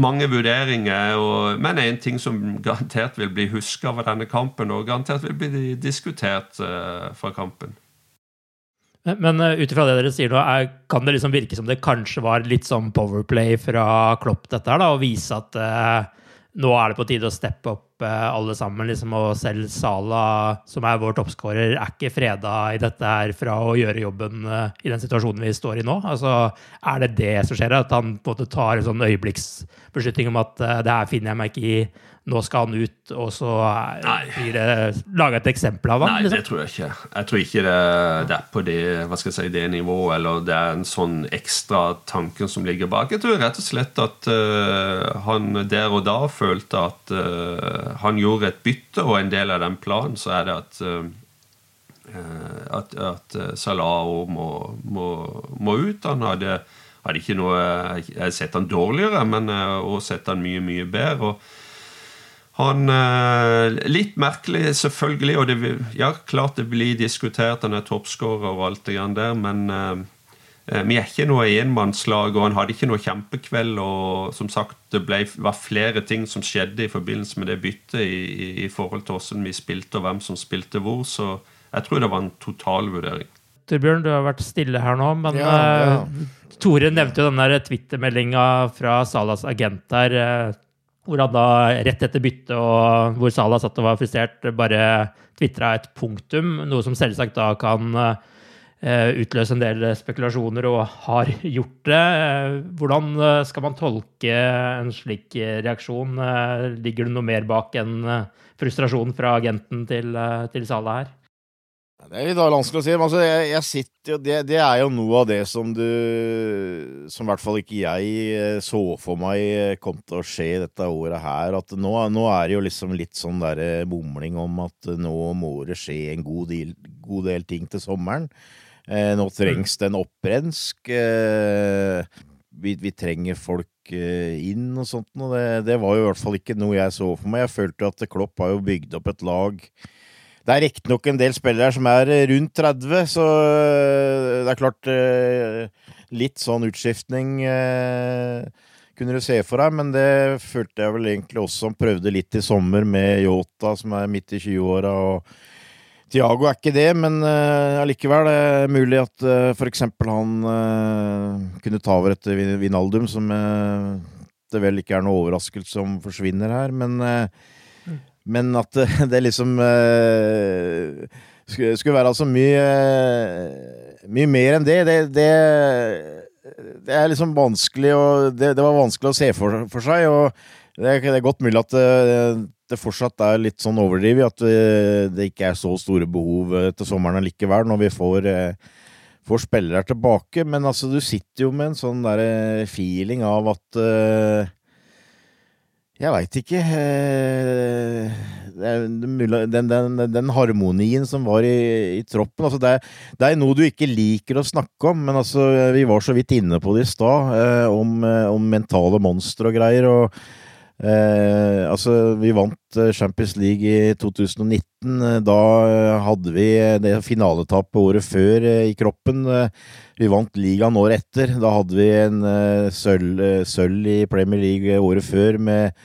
mange vurderinger, og, men en ting som garantert vil bli huska av denne kampen, og garantert vil bli diskutert fra kampen. Men uh, ut ifra det dere sier nå, er, kan det liksom virke som det kanskje var litt sånn powerplay fra Klopp, dette her, da, å vise at eh, nå er det på tide å steppe opp alle sammen, liksom, og selv Sala, som er vår toppskårer, er ikke freda i dette her fra å gjøre jobben i den situasjonen vi står i nå? Altså, Er det det som skjer, at han på en måte tar en sånn øyeblikksbeslutning om at uh, det her finner jeg meg ikke i, nå skal han ut, og så blir det laga et eksempel av ham? Nei, liksom? det tror jeg ikke. Jeg tror ikke det, det, er på det, hva skal jeg si, det nivået, eller det er en sånn ekstra tanken som ligger bak. Jeg tror rett og slett at uh, han der og da følte at uh, han gjorde et bytte, og en del av den planen så er det at at, at Salah må, må, må ut. Han hadde hadde ikke noe Jeg har sett han dårligere, men og sett han mye, mye bedre. og han eh, Litt merkelig, selvfølgelig, og det, ja, klart det blir diskutert, han er toppskårer og alt det grann der, men uh, vi er ikke noe enmannslag, og han hadde ikke noe kjempekveld. Og som sagt, det ble, var flere ting som skjedde i forbindelse med det byttet i, i, i forhold til hvordan vi spilte, og hvem som spilte hvor. Så jeg tror det var en totalvurdering. Torbjørn, du har vært stille her nå, men ja, ja. Tore nevnte jo den Twitter-meldinga fra Salas agent der, eh, hvor han da rett etter byttet og hvor Salah satt og var frustrert, bare tvitra et punktum, noe som selvsagt da kan uh, utløse en del spekulasjoner, og har gjort det. Hvordan skal man tolke en slik reaksjon? Ligger det noe mer bak enn frustrasjonen fra agenten til, til Salah her? Det er litt vanskelig å si. Men altså, jeg, jeg sitter det, det, er jo noe av det som du Som i hvert fall ikke jeg eh, så for meg eh, kom til å skje dette året her. At nå, nå er det jo liksom litt sånn derre mumling om at nå må det skje en god del, god del ting til sommeren. Eh, nå trengs det en opprensk. Eh, vi, vi, trenger folk eh, inn og sånt. Og det, det var jo i hvert fall ikke noe jeg så for meg. Jeg følte at Klopp har jo bygd opp et lag det er riktignok en del spillere som er eh, rundt 30, så eh, det er klart eh, Litt sånn utskiftning kunne du se for deg, men det følte jeg vel egentlig også som prøvde litt i sommer med Yota, som er midt i 20-åra. og Tiago er ikke det, men allikevel uh, er det mulig at uh, f.eks. han uh, kunne ta over etter Vinaldum, som uh, det vel ikke er noe overraskelse om forsvinner her. Men men at det liksom uh, skulle, være altså mye uh, Mye mer enn det, det, det, det er liksom vanskelig å, det, det, var vanskelig å se for, for seg. Og det, er godt mulig at det fortsatt er litt sånn overdrevet, at det ikke er så store behov til sommeren likevel, når vi får får spillere tilbake, men altså, du sitter jo med en sånn der feeling av at jeg veit ikke. Eh, den, den, den, harmonien som var i, i troppen altså det, det, er noe du ikke liker å snakke om, men altså, vi var så vidt inne på det i stad, eh, om, eh, om, mentale monstre og greier. og eh, altså, vi vant Champions League i 2019. Da hadde vi det finaletapet året før i kroppen. Vi vant ligaen året etter. Da hadde vi en sølv, sølv, i Premier League året før med,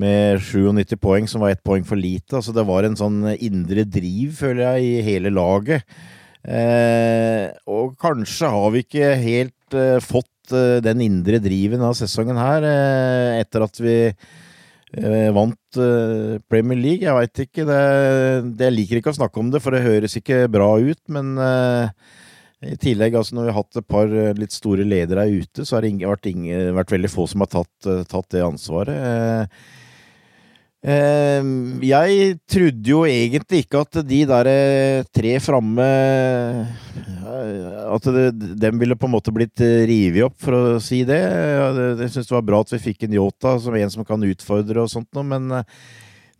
med 97 poeng, som var ett poeng for lite. Altså, det var en sånn indre driv, føler jeg, i hele laget. Eh, og kanskje har vi ikke helt fått den indre driven av sesongen her, etter at vi vant Premier League. Jeg veit ikke. Det, jeg liker ikke å snakke om det, for det høres ikke bra ut, men i tillegg, altså når vi har hatt et par eh, litt store ledere ute, så har det vært, vært, veldig få som har tatt, eh, tatt det ansvaret. Eh, jeg trodde jo egentlig ikke at de der tre framme At det, dem ville på en måte blitt revet opp, for å si det. Jeg syns det var bra at vi fikk en Yota som en som kan utfordre og sånt noe, men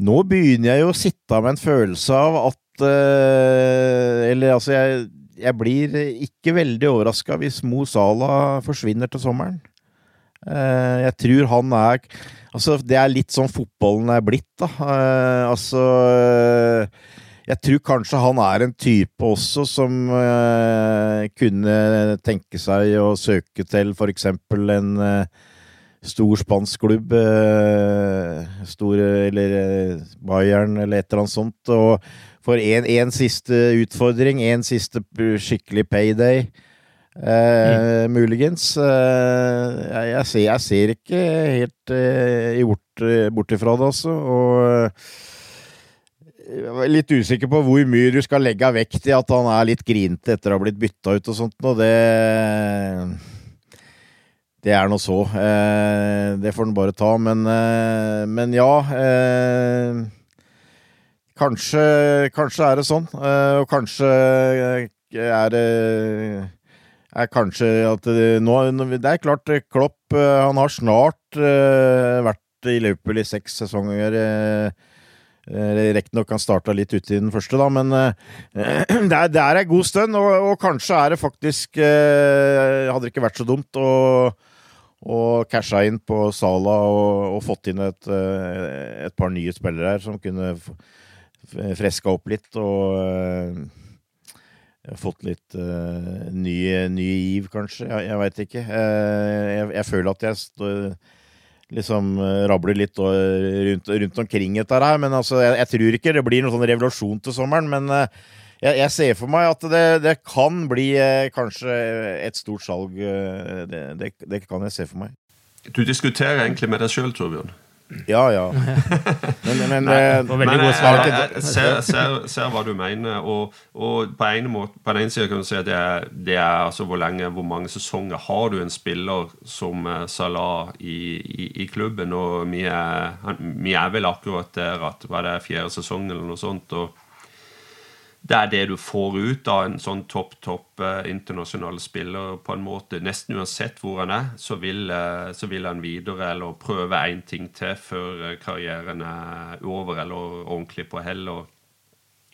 nå begynner jeg jo å sitte med en følelse av at Eller altså, jeg jeg blir ikke veldig overraska hvis Mo Salah forsvinner til sommeren. Eh, jeg tror han er Altså, det er litt sånn fotballen er blitt, da. Eh, altså Jeg tror kanskje han er en type også som eh, kunne tenke seg å søke til eksempel en stor spansk klubb. Stor Eller Bayern, eller et eller annet sånt. Og for en siste utfordring, en siste skikkelig payday. Eh, mm. Muligens. Eh, jeg, jeg, ser, jeg, ser, ikke helt eh, bort, bort ifra det, altså. Og jeg er litt usikker på hvor mye du skal legge vekt i at han er litt grinete etter å ha blitt bytta ut og sånt, og det Det er nå så. Eh, det får han bare ta. Men, eh, men ja. Eh, kanskje, kanskje er det sånn. og kanskje er det er kanskje at det, nå, det er klart, eh, Klopp eh, han har snart vært i Liverpool i seks sesonger. Riktignok han starta litt ute i den første, da, men det, er, det er en god stund. Og, og, kanskje er det faktisk Hadde det ikke vært så dumt å, og casha inn på Sala og, og fått inn et, et, par nye spillere her som kunne freska opp litt. og fått litt uh, ny, ny giv, kanskje. Jeg, jeg veit ikke. Uh, jeg, jeg, føler at jeg står liksom uh, rabler litt rundt, rundt, omkring dette her. Men altså, jeg, jeg, tror ikke det blir noen sånn revolusjon til sommeren. Men jeg, ser for meg at det, det kan bli kanskje et stort salg. Det, det, det, kan jeg se for meg. Du diskuterer egentlig med deg sjøl, Torbjørn? Ja, ja. Men, men, Nei, eh, men jeg, jeg, jeg ser, ser, ser, hva du mener. Og, og på, en måte, på, den ene siden kan du si at det er, det er altså hvor lenge, hvor mange sesonger har du en spiller som eh, Salah i, i, i klubben? Og vi er, vi er, vel akkurat der at hva det er fjerde sesong eller noe sånt. og det er det du får ut av en sånn topp, topp eh, internasjonal spiller. på en måte. Nesten uansett hvor han er, så vil, eh, så vil han videre eller prøve én ting til før eh, karrieren er over eller ordentlig på hell.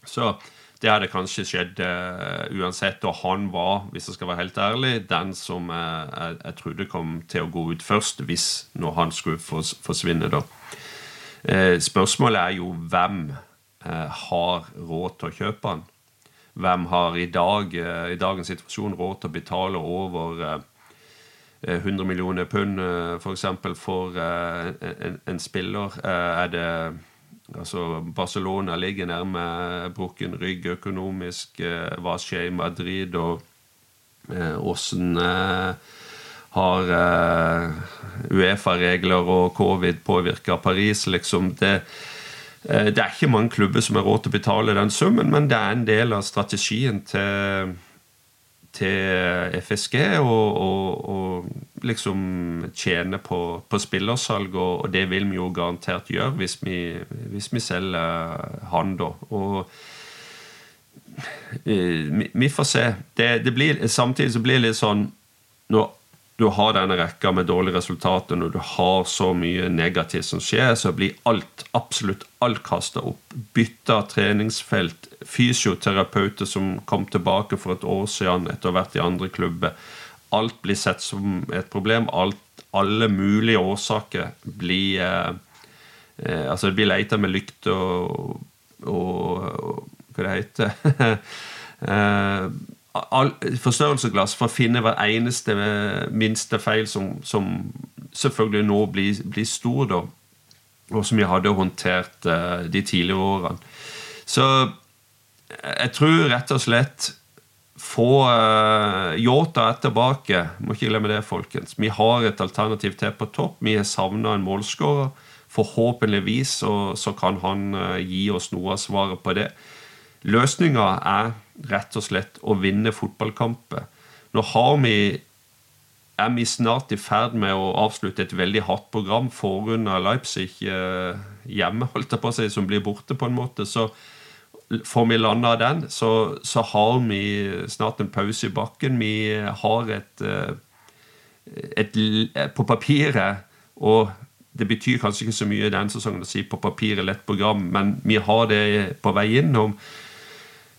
Så det hadde kanskje skjedd eh, uansett. Og han var, hvis jeg skal være helt ærlig, den som uh, jeg, jeg, trodde kom til å gå ut først, hvis når han skulle fors forsvinne, da. Uh, spørsmålet er jo hvem Eh, har råd til å kjøpe den? Hvem har i dag, eh, i dagens situasjon råd til å betale over 100 eh, millioner pund f.eks. for, for en, en, spiller? Er det Altså, Barcelona ligger nærme brukken rygg økonomisk. Hva skjer i Madrid, og åssen har Uefa-regler og covid påvirka Paris? Liksom det Eh, det er ikke mange klubber som har råd til å betale den summen, men det er en del av strategien til, til FSG å liksom tjene på, på spillersalg, og, og, det vil vi jo garantert gjøre hvis vi, hvis vi selger han, da. Og eh, vi, vi får se. Det, det blir, samtidig så blir det litt sånn når du har denne rekka med dårlige resultater, når du har så mye negativt som skjer, så blir alt, absolutt alt kasta opp. Bytte treningsfelt, fysioterapeuter som kom tilbake for et år siden etter å ha vært i andre klubber. Alt blir sett som et problem. Alt, alle mulige årsaker blir eh, eh, Altså, det blir leita med lykt og, og, og Hva det heter eh, forstørrelsesglass for å finne hver eneste minste feil som, som selvfølgelig nå blir, blir stor, da, og som vi hadde håndtert uh, de tidligere årene. Så jeg tror rett og slett få uh, Yota tilbake. Må ikke glemme det, folkens. Vi har et alternativ til på topp. Vi har savna en målskårer. Forhåpentligvis så, så kan han uh, gi oss noe av svaret på det. Løsninga er rett og slett å vinne fotballkamper. Nå har vi er vi snart i ferd med å avslutte et veldig hardt program forunder Leipzig eh, hjemme, holdt jeg på å si, som blir borte, på en måte. Så får vi landa den, så, så, har vi snart en pause i bakken. Vi har et, eh, et, et På papiret og det betyr kanskje ikke så mye i denne sesongen å si på papiret lett program, men vi har det på vei inn.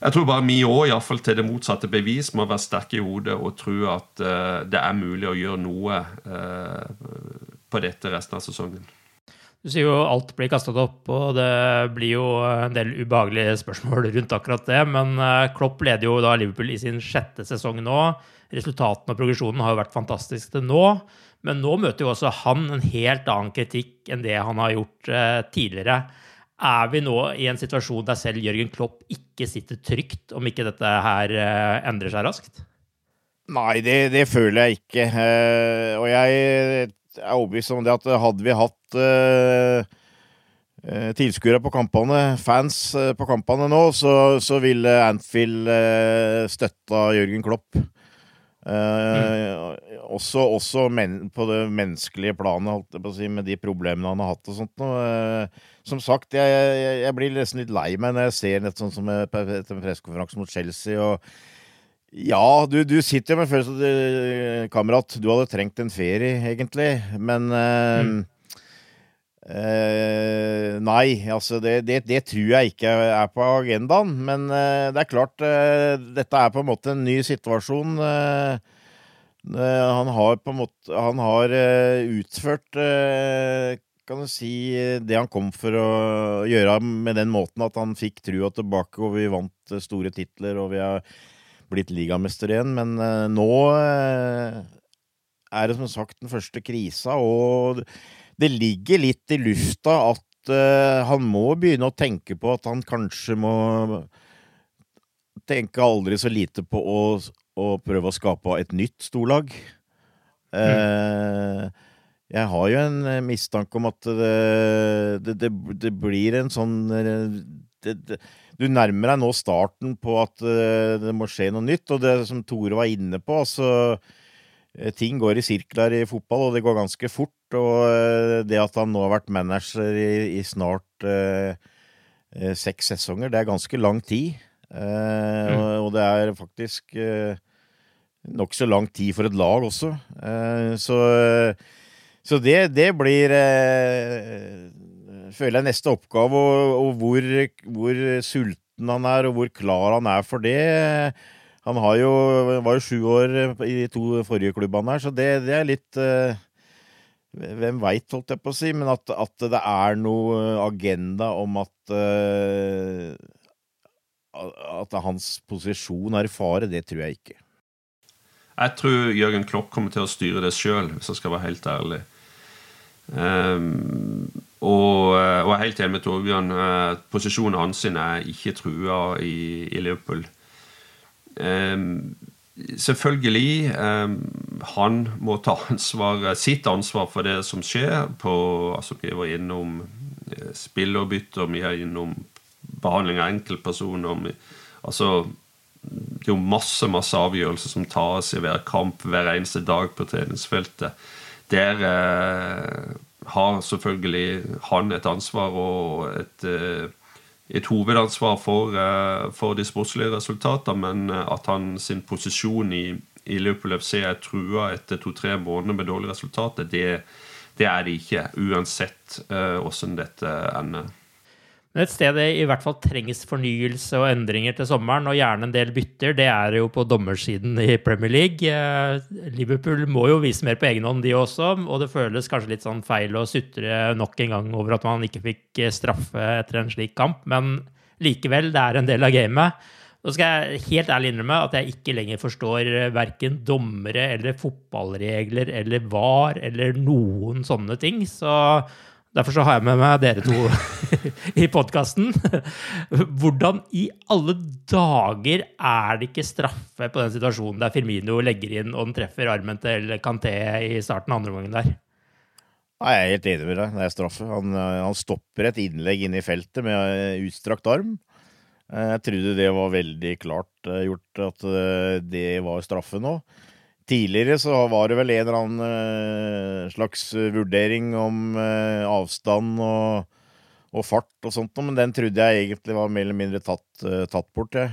Jeg tror bare vi òg, iallfall til det motsatte bevis, må være sterke i hodet og tro at uh, det er mulig å gjøre noe uh, på dette resten av sesongen. Du sier jo alt blir kastet opp, og det blir jo en del ubehagelige spørsmål rundt akkurat det. Men uh, Klopp leder jo da Liverpool i sin sjette sesong nå. Resultatene og progresjonen har jo vært fantastisk til nå. Men nå møter jo også han en helt annen kritikk enn det han har gjort tidligere. Er vi nå i en situasjon der selv Jørgen Klopp ikke sitter trygt, om ikke dette her uh, endrer seg raskt? Nei, det, det føler jeg ikke. Uh, og jeg er overbevist om det at hadde vi hatt tilskuere på kampene, fans på kampene nå, så, så ville Anfield støtta Jørgen Klopp. Uh, også, også men, på det menneskelige planet, si, med de problemene han har hatt og sånt. Uh, som sagt, jeg, jeg, jeg, blir nesten litt lei meg når jeg ser nett sånn som etter en pressekonferanse mot Chelsea. og ja, du, du sitter jo med følelsen av kamerat, du hadde trengt en ferie, egentlig. Men uh, mm. Uh, nei, altså det, det, det, tror jeg ikke er på agendaen. Men uh, det er klart, uh, dette er på en måte en ny situasjon. han har på en måte Han har utført kan du si det han kom for å gjøre med den måten at han fikk trua tilbake, og vi vant store titler, og vi har blitt ligamester igjen. Men nå er det som sagt den første krisa, og det ligger litt i lufta at han må begynne å tenke på at han kanskje må tenke aldri så lite på å, å prøve å skape et nytt storlag. Uh, jeg har jo en eh, mistanke om at det, det, det, det blir en sånn Du nærmer deg nå starten på at det må skje noe nytt, og det som Tore var inne på altså Ting går i sirkler i fotball, og det går ganske fort. Og eh, det at han nå har vært manager i, i snart eh, eh, seks sesonger, det er ganske lang tid. Eh, mm. og, og, det er faktisk eh, nokså lang tid for et lag også. Eh, så, så det, det, blir eh, Føler jeg neste oppgave, og, og hvor, hvor, sulten han er, og hvor klar han er for det. Han jo, var jo sju år i de to forrige klubbene her, så det, det er litt hvem veit, holdt jeg på å si, men at, at, det er noe agenda om at uh, At hans posisjon er i fare, det tror jeg ikke. Jeg tror Jørgen Klopp kommer til å styre det sjøl, hvis jeg skal være helt ærlig. Um, og, og, jeg er helt enig med Torbjørn. Uh, posisjonen hans er ikke trua i, i Liverpool. Um, selvfølgelig um, Han må ta ansvar, sitt ansvar for det som skjer. På, altså, vi var innom spillerbytter, vi er innom behandling av enkeltpersoner. altså, det er jo masse masse avgjørelser som tas i hver kamp hver eneste dag på treningsfeltet. Der eh, har selvfølgelig han et ansvar og et uh, et hovedansvar for, eh, for de sportslige resultatene, men eh, at han sin posisjon i, i Liverpool FC er trua etter to-tre måneder med dårlige resultater, det, det, er det ikke, uansett åssen dette ender. Men et sted det i hvert fall trengs fornyelse og endringer til sommeren, og gjerne en del bytter, det er jo på dommersiden i Premier League. Eh, Liverpool må jo vise mer på egen hånd, de også, og det føles kanskje litt sånn feil å sutre nok en gang over at man ikke fikk eh, straffe etter en slik kamp, men likevel, det er en del av gamet. Nå skal jeg helt ærlig innrømme at jeg ikke lenger forstår eh, verken dommere eller fotballregler eller VAR eller noen sånne ting. Så Derfor så har jeg med meg dere to i podkasten. Hvordan i alle dager er det ikke straffe på den situasjonen der Firmino legger inn og den treffer armen til Kanté i starten av andre omgangen der? Nei, Jeg er helt enig med deg. Det er straffe. Han, han stopper et innlegg inn i feltet med utstrakt arm. Jeg trodde det var veldig klart eh, gjort at eh, det var straffe nå. Tidligere så var det vel en eller annen uh, slags vurdering om uh, avstand og, og, fart og sånt, men den trodde jeg egentlig var mer eller mindre tatt, uh, tatt bort, jeg.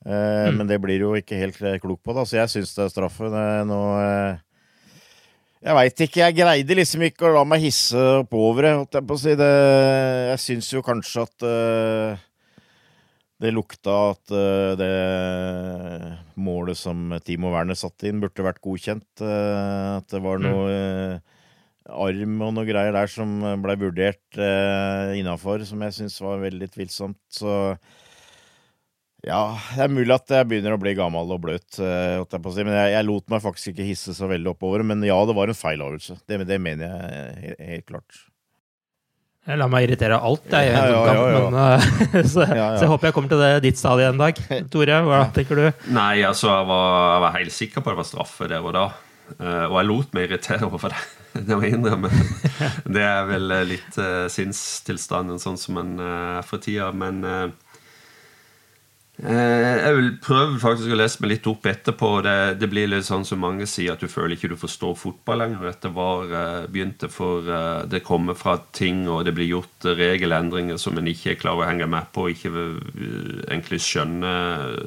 Mm. Men det blir jo ikke helt klok på, da, så jeg syns det er straffe. Det er nå Jeg veit ikke, jeg greide liksom ikke å la meg hisse oppover, holdt jeg på å si. Det, jeg syns jo kanskje at det lukta at eh, det målet som Timo Werner satte inn, burde vært godkjent. eh, at det var noe eh, arm og noe greier der som ble vurdert uh, innafor, som jeg syns var veldig tvilsomt. Så ja, det er mulig at jeg begynner å bli gammel og bløt, eh, jeg si. Men jeg, jeg lot meg faktisk ikke hisse så veldig oppover. Men ja, det var en feil avgjørelse. Det, det mener jeg helt klart. Jeg lar meg irritere av alt, jeg. Ja, ja, ja, ja. Men, uh, så, Ja, ja. så jeg håper jeg kommer til det, ditt stadie en dag. Tore, hva tenker du? Nei, altså, jeg var, jeg var helt sikker på at det var straffe der og da. Uh, og jeg lot meg irritere over det. Det må jeg innrømme. Det er vel eh, litt uh, sinnstilstanden sånn som en eh, er for tida. Men eh, eh, jeg vil prøve faktisk å lese meg litt opp etterpå. Det, det blir litt sånn som mange sier, at du føler ikke du forstår fotball lenger. Dette var eh, begynte for eh, Det kommer fra ting, og det blir gjort eh, regelendringer som en ikke klarer å henge med på, ikke eh, egentlig skjønne,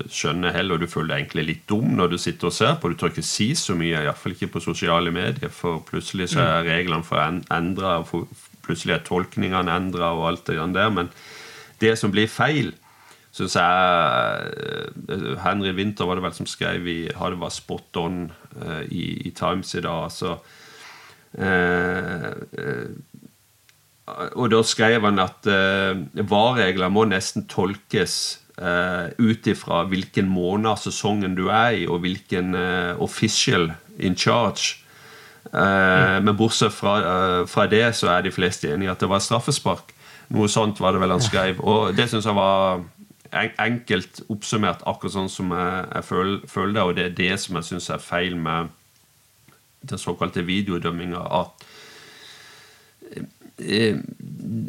skjønne heller. Du føler deg egentlig litt dum når du sitter og ser på. Du tør ikke si så mye, iallfall ikke på sosiale medier, for plutselig så er reglene for en- endra, plutselig er tolkningene endra, og alt det der. Men det som blir feil, syns jeg eh, Henry Winther var det vel som skrev i Har det var spot on eh, i, i Times i dag. Altså eh, Og da skrev han at eh, VAR-regler må nesten tolkes eh, ut ifra hvilken måned av sesongen du er i, og hvilken eh, official in charge. Eh, Men bortsett fra, fra det, så er de fleste enige at det var straffespark. Noe sånt var det vel han skrev. Og det syns jeg var enkelt oppsummert, akkurat sånn som jeg, jeg føler, føler det. Og det er det som jeg syns er feil med den såkalte videodømminga. At eh,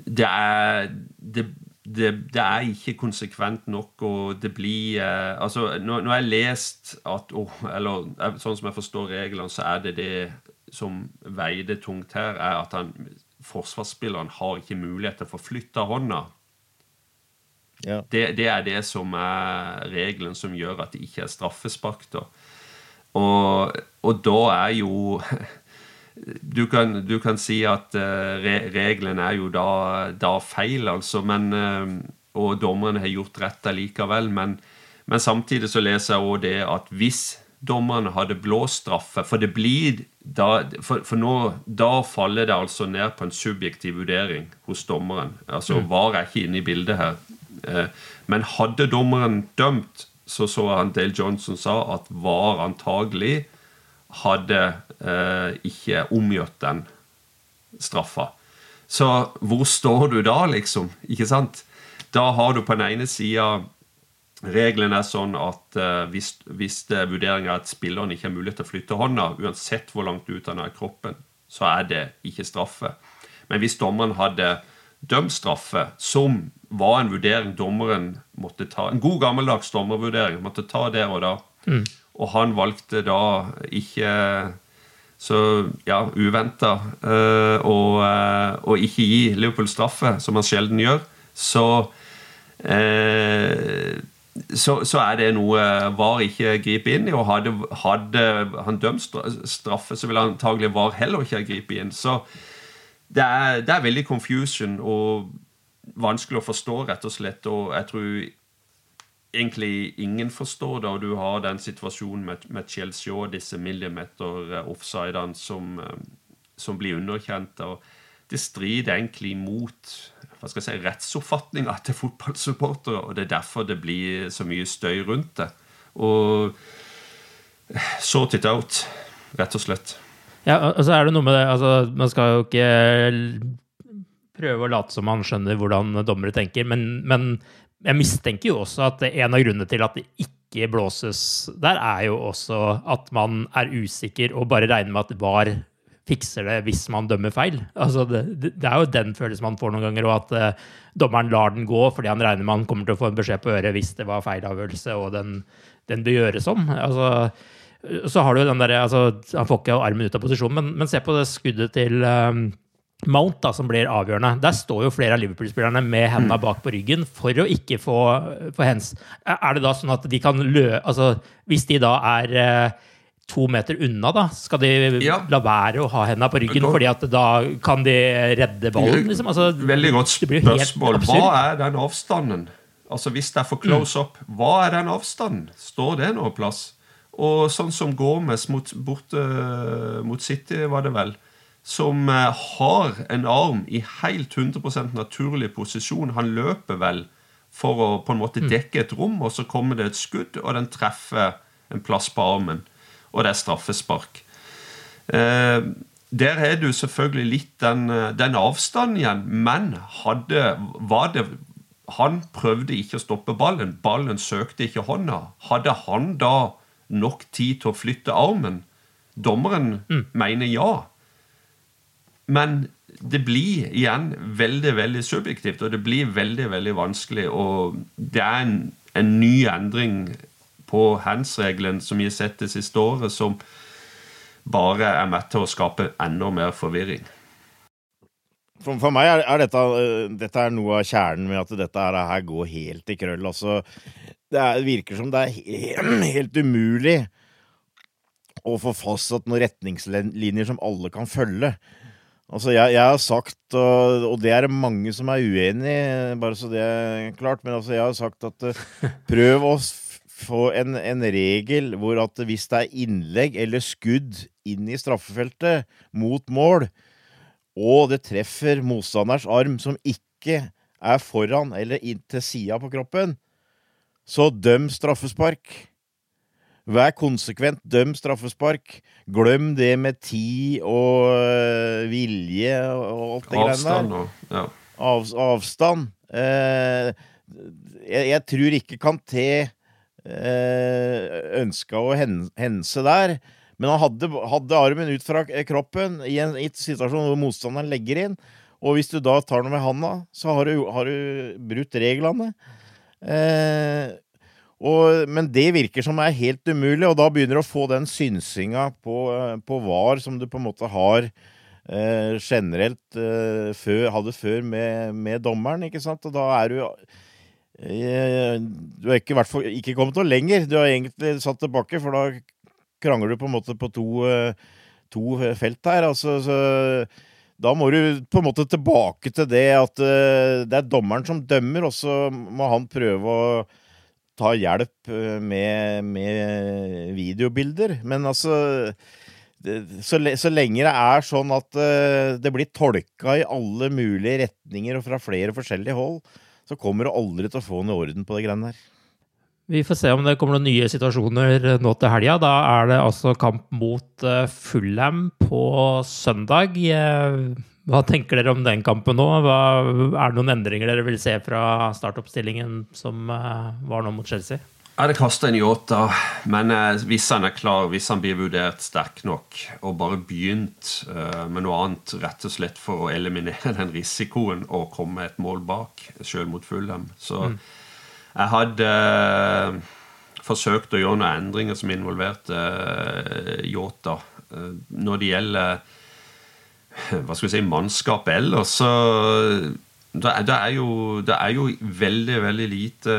det er det, det, det er ikke konsekvent nok, og det blir eh, Altså, når, når jeg har lest at oh, Eller eh, sånn som jeg forstår reglene, så er det det som veide tungt her, er at han, forsvarsspilleren har ikke mulighet til å forflytte hånda. Ja. Det, det er det som er regelen som gjør at det ikke er straffespark. Da. Og, og da er jo du kan, du kan si at re, regelen er jo da, da feil, altså, men, eh, og dommerne har gjort rett allikevel. Men, men samtidig så leser jeg også det at hvis dommerne hadde blåst straffe For det blir da, for, for nå, da faller det altså ned på en subjektiv vurdering hos dommeren. Altså Mm. VAR er ikke inne i bildet her. Eh, Men hadde dommeren dømt, så så han Dale Johnson sa at VAR antagelig hadde eh, ikke omgjort den straffa. Så hvor står du da, liksom? Ikke sant? Da har du på den ene sida Regelen er sånn at eh, hvis, hvis det vurderingen er at spilleren ikke har mulighet til å flytte hånda, uansett hvor langt ut han er i kroppen, så er det ikke straffe. Men hvis dommeren hadde dømt straffe, som var en vurdering dommeren måtte ta, en god gammeldags dommervurdering, måtte ta der og da, Mm. og han valgte da ikke så ja, uventa eh, eh, å ikke gi Liverpool straffe, som han sjelden gjør, så eh, så, så er det noe VAR ikke griper inn i. Og hadde, hadde han dømt straffe, så ville antagelig VAR heller ikke ha gripet inn. Så det er, det er veldig confusion og vanskelig å forstå, rett og slett. Og jeg tror egentlig ingen forstår det, og du har den situasjonen med, med Chelsea og disse millimeter eh, offsidene som, eh, som blir underkjent. og Det strider egentlig mot hva skal jeg si, rettsoppfatninga til fotballsupportere, og det er derfor det blir så mye støy rundt det. Og sort it out, rett og slett. Ja, og så er det noe med det altså, Man skal jo ikke prøve å late som man skjønner hvordan dommere tenker, men, men jeg mistenker jo også at en av grunnene til at det ikke blåses der, er jo også at man er usikker og bare regner med at VAR fikser det hvis man dømmer feil. Altså det, det er jo den følelsen man får noen ganger, og at uh, dommeren lar den gå fordi han regner med han kommer til å få en beskjed på øret hvis det var feil avgjørelse, og den, den bør gjøres om. Altså, så har du den derre altså, Han får ikke armen ut av posisjon, men, men se på det skuddet til um, Mount, da, som blir avgjørende. Der står jo flere av Liverpool-spillerne med hendene bak på ryggen for å ikke få, få hens. Er det da sånn at de kan lø... Altså, hvis de da er uh, to meter unna, da, skal de Ja. la være å ha hendene på ryggen, fordi at da kan de redde ballen? Liksom? Altså, Veldig godt spørsmål. Hva er den avstanden? Altså Hvis det er for close up, hva er den avstanden? Står det noe plass? Og sånn som Gomez mot, borte mot City, var det vel, som eh, har en arm i helt 100% naturlig posisjon. Han løper vel for å på en måte dekke et rom, og så kommer det et skudd, og den treffer en plass på armen. Og det er straffespark. Eh, der er du selvfølgelig litt den, eh, den avstanden igjen, men hadde, var det Han prøvde ikke å stoppe ballen. Ballen søkte ikke hånda. Hadde han da nok tid til å flytte armen? Dommeren mener ja. Men det blir igjen veldig veldig subjektivt, og det blir veldig veldig vanskelig. Og det er en, en ny endring på hands-regelen som vi har sett det siste året, som bare er med til å skape enda mer forvirring. For, for meg er, er dette, øh, dette er noe av kjernen med at dette her, her går helt i krøll. Altså, det er, virker som det er helt, helt umulig å få fastsatt noen retningslinjer som alle kan følge. Altså, jeg, jeg har sagt, og, og det er det mange som er uenig i, bare så det er klart, men altså, jeg har sagt at øh, prøv å få en, en regel hvor at hvis det er innlegg eller skudd inn i straffefeltet mot mål, og det treffer motstanders arm som ikke er foran eller inn til sida på kroppen, så døm straffespark. Vær konsekvent, døm straffespark. Glem det med tid og øh, vilje og alt det greiene Avstand der. og ja. Av, avstand. Eh, jeg, jeg tror ikke Kanté eh, ønska å hen, hense der. Men han hadde, hadde armen ut fra kroppen i en, i en situasjon hvor motstanderen legger inn. Og hvis du da tar noe med handa, så har du, har du brutt reglene. Eh, og, men det virker som er helt umulig, og da begynner du å få den synsinga på, eh, på VAR som du på en måte har eh, generelt eh, før, hadde før med, med dommeren, ikke sant? Og da er du eh, Du har ikke, ikke kommet noe lenger. Du har egentlig satt tilbake, for da krangler du på en måte på to, eh, to felt her. Altså, så, da må du på en måte tilbake til det at eh, det er dommeren som dømmer, og så må han prøve å ta hjelp eh, med, med videobilder. Men altså så, så lenge det er sånn at eh, det blir tolka i alle mulige retninger og fra flere forskjellige hold, så kommer du aldri til å få noe orden på de greiene der. Vi får se om det kommer noen nye situasjoner nå til helga. Da er det altså kamp mot eh, Fulham på søndag. Eh, Hva tenker dere om den kampen nå? Hva, er det noen endringer dere vil se fra startoppstillingen som eh, var nå mot Chelsea? Ja, Det kasta en Yota, men eh, hvis han er klar, hvis han blir vurdert sterk nok, og bare begynt eh, med noe annet rett og slett for å eliminere den risikoen og komme et mål bak, sjøl mot Fulham, så Mm. Jeg hadde eh, forsøkt å gjøre noen endringer som involverte eh, Yota. Eh, når det gjelder hva skal vi si, mannskap ellers, så det er, det, er jo, det er jo veldig, veldig lite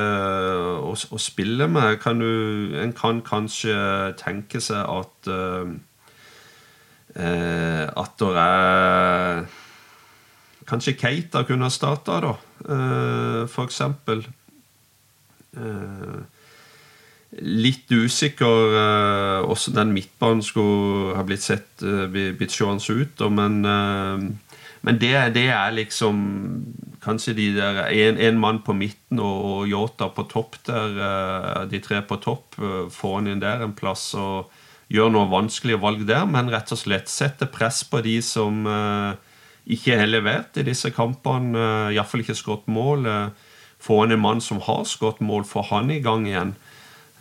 å, å spille med. Kan du, en kan kanskje tenke seg at eh, At det er Kanskje Keita kunne ha starta, da, eh, for eksempel. Eh, litt usikker eh, hvordan den midtbanen skulle ha blitt sett eh, blitt seende ut. Men eh, men det, det er liksom Kanskje de der en, en mann på midten og, Yota på topp der. De tre på topp. får Få han inn der en plass og gjør noe vanskelige valg der, men rett og slett sette press på de som ikke har levert i disse kampene. Iallfall ikke skåret mål. eh, Få inn en mann som har skåret mål, få han i gang igjen.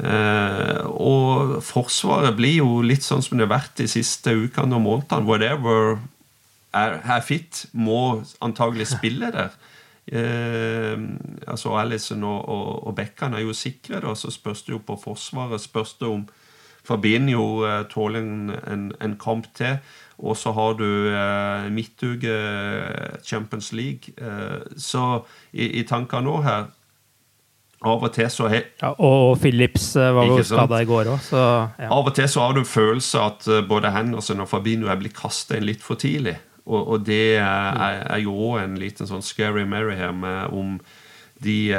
Eh, og Forsvaret blir jo litt sånn som det har vært de siste ukene og månedene. Whatever er, er fit, må antagelig spille der. Eh, altså Alison og, og, og Bekkan er jo sikre, da, så spørs det jo på Forsvaret. Spørs det om Fabinho eh, tåler en, en, en kamp til. Og så har du eh, midtuke eh, Champions League. Eh, så i, i tankene nå her Av og til så har Ja, og Phillips eh, var jo skada i går òg, så ja. Av og til så har du en følelse at eh, både Henderson og Fabinho er blitt kasta inn litt for tidlig. Og, og det er, er, er jo òg en liten sånn scary Mary her med om de,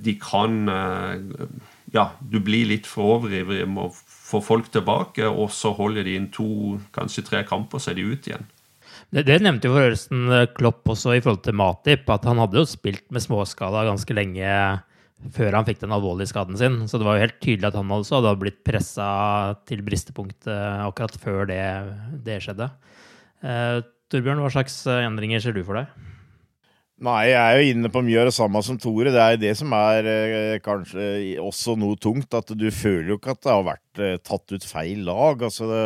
de kan Ja, du blir litt for overivrig med å få folk tilbake, og så holder de inn to, kanskje tre kamper, så er de ute igjen. Det, det nevnte jo forresten Klopp også i forhold til Matip, at han hadde jo spilt med småskala ganske lenge før han fikk den alvorlige skaden sin. Så det var jo helt tydelig at han også hadde blitt pressa til bristepunktet akkurat før det, det skjedde. Eh, Torbjørn, hva slags endringer ser du for deg? Nei, jeg er jo inne på mye av det samme som Tore. Det er det som er eh, kanskje også noe tungt. At du føler jo ikke at det har vært eh, tatt ut feil lag. Altså det,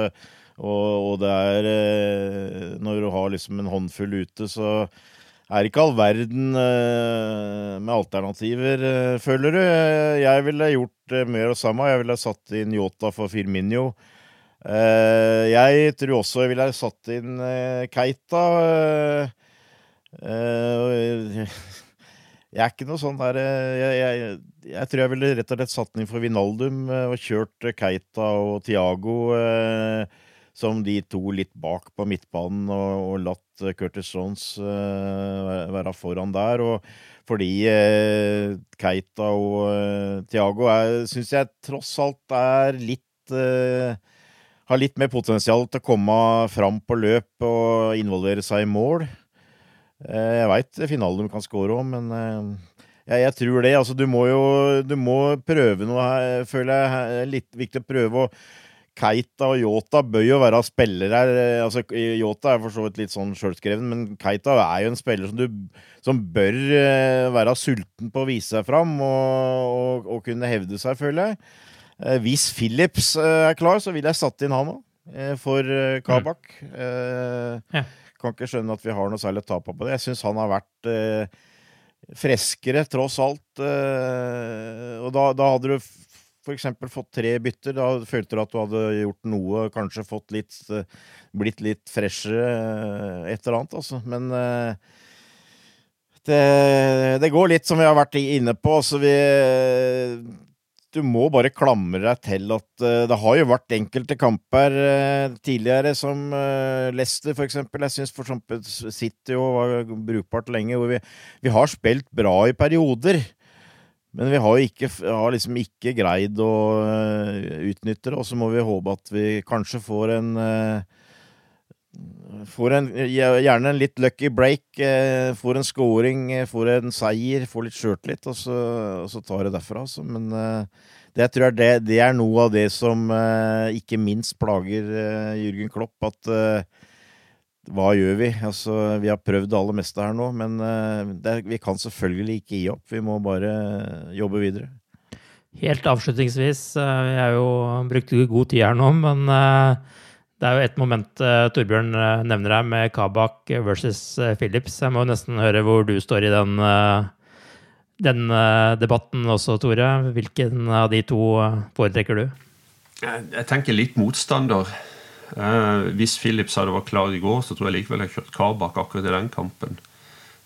og, og, det er eh, Når du har liksom en håndfull ute, så er ikke all verden eh, med alternativer, eh, føler du. Jeg ville gjort eh, mer av det samme. Jeg ville satt inn Yota for Firminio. jeg tror også jeg ville satt inn Keita. Uh, jeg er ikke noe sånn der jeg, jeg, jeg, tror jeg ville rett og slett satt den inn for Vinaldum uh, og kjørt Keita og Tiago som de to litt bak på midtbanen, og, og latt Curtis Jones være foran der. Og fordi Keita og Tiago syns jeg tross alt er litt har litt mer potensial til å komme fram på løp og involvere seg i mål. Eh, jeg veit finalen de kan score òg, men eh, jeg, jeg, tror det. Altså, du må jo du må prøve noe her, føler jeg. er Litt viktig å prøve. og Keita og Yota bør jo være spillere her. altså Yota er for så vidt litt sånn sjølskreven, men Keita er jo en spiller som, du, som bør være sulten på å vise seg fram og, og, og kunne hevde seg, føler jeg. Hvis Phillips er klar, så vil jeg satt inn han òg, for Kabak. Mm. Ja. Kan ikke skjønne at vi har noe særlig å tape på det. Jeg syns han har vært eh, freskere, tross alt. Eh, og da, da, hadde du f.eks. fått tre bytter. Da følte du at du hadde gjort noe, kanskje fått litt eh, Blitt litt freshere, eh, et eller annet, altså. Men eh, det, det, går litt som vi har vært inne på. Så vi du må bare klamre deg til at uh, det har jo vært enkelte kamper uh, tidligere, som uh, Leicester for eksempel. Jeg syns for eksempel City var brukbart lenge, hvor vi, vi, har spilt bra i perioder. Men vi har, ikke, har liksom ikke greid å utnytte det, og så må vi håpe at vi kanskje får en Får en, gjerne en litt lucky break, får en scoring, får en seier, får litt sjøltillit, og, og, så tar det derfra. Altså. Men det tror jeg det, det, er noe av det som ikke minst plager Jørgen Klopp. At hva gjør vi? Altså, vi har prøvd det aller meste her nå, men det, vi kan selvfølgelig ikke gi opp. Vi må bare jobbe videre. Helt avslutningsvis, vi har jo brukt god tid her nå, men det er jo et moment Torbjørn nevner her med Kabak versus Phillips. Jeg må nesten høre hvor du står i den den uh, debatten også, Tore. Hvilken av de to uh, foretrekker du? Jeg, jeg, tenker litt motstander. Uh, hvis Philips hadde vært klar i går, så tror jeg likevel jeg har kjørt Kabak akkurat i den kampen.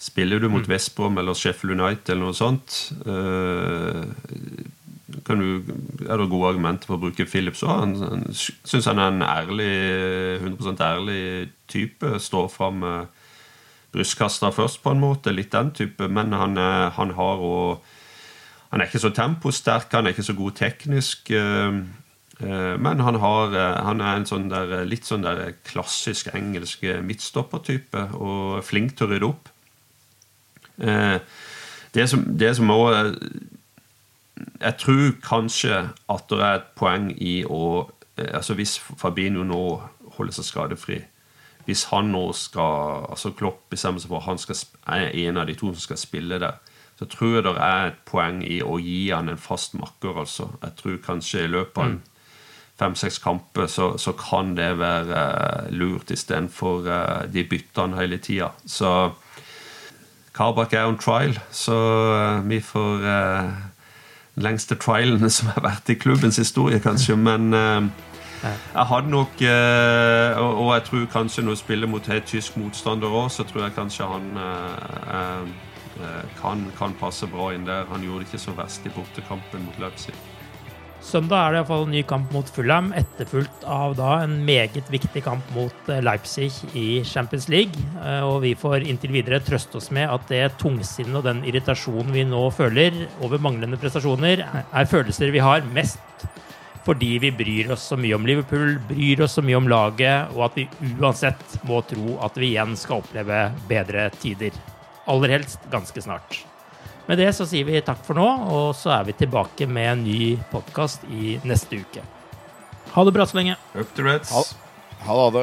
Spiller du mot mm. Vestbrom eller Sheffield United eller noe sånt, du, er det gode argumenter for å bruke Philips òg. Han, han syns han er en ærlig, 100% ærlig type. Står fram med brystkasta først, på en måte. Litt den type. Men han, han har òg Han er ikke så temposterk, han er ikke så god teknisk. Eh, eh, men han, har, eh, han er en sånn der, litt sånn der klassisk engelsk midtstoppertype og flink til å rydde opp. Det som, det som også Jeg tror kanskje at det er et poeng i å altså Hvis Fabinho nå holder seg skadefri, hvis han nå skal altså Klopp bestemmer seg for at han skal, er en av de to som skal spille der, så tror jeg det er et poeng i å gi han en fast makker. altså. Jeg tror kanskje i løpet av mm. fem-seks kamper så, så, kan det være uh, lurt istedenfor uh, de byttene hele tida. Så Karbakk er on trial, så uh, vi får uh, lengste trialene som har vært i klubbens historie, kanskje. Men uh, jeg hadde nok eh, Og jeg tror kanskje når du spiller mot helt tysk motstander òg, så tror jeg kanskje han eh, eh, kan, kan, passe bra inn der. Han gjorde det ikke så verst i bortekampen mot Leipzig. Søndag er det iallfall en ny kamp mot Fulham, etterfulgt av da en meget viktig kamp mot eh, Leipzig i Champions League. Eh, og vi får inntil videre trøste oss med at det tungsinnet og den irritasjonen vi nå føler over manglende prestasjoner, er følelser vi har mest fordi vi bryr oss så mye om Liverpool, bryr oss så mye om laget, og at vi uansett må tro at vi igjen skal oppleve bedre tider. Aller helst ganske snart. Med det så sier vi takk for nå, og så er vi tilbake med en ny podkast i neste uke. Ha det bra så lenge. Up to Reds. Ha, ha det.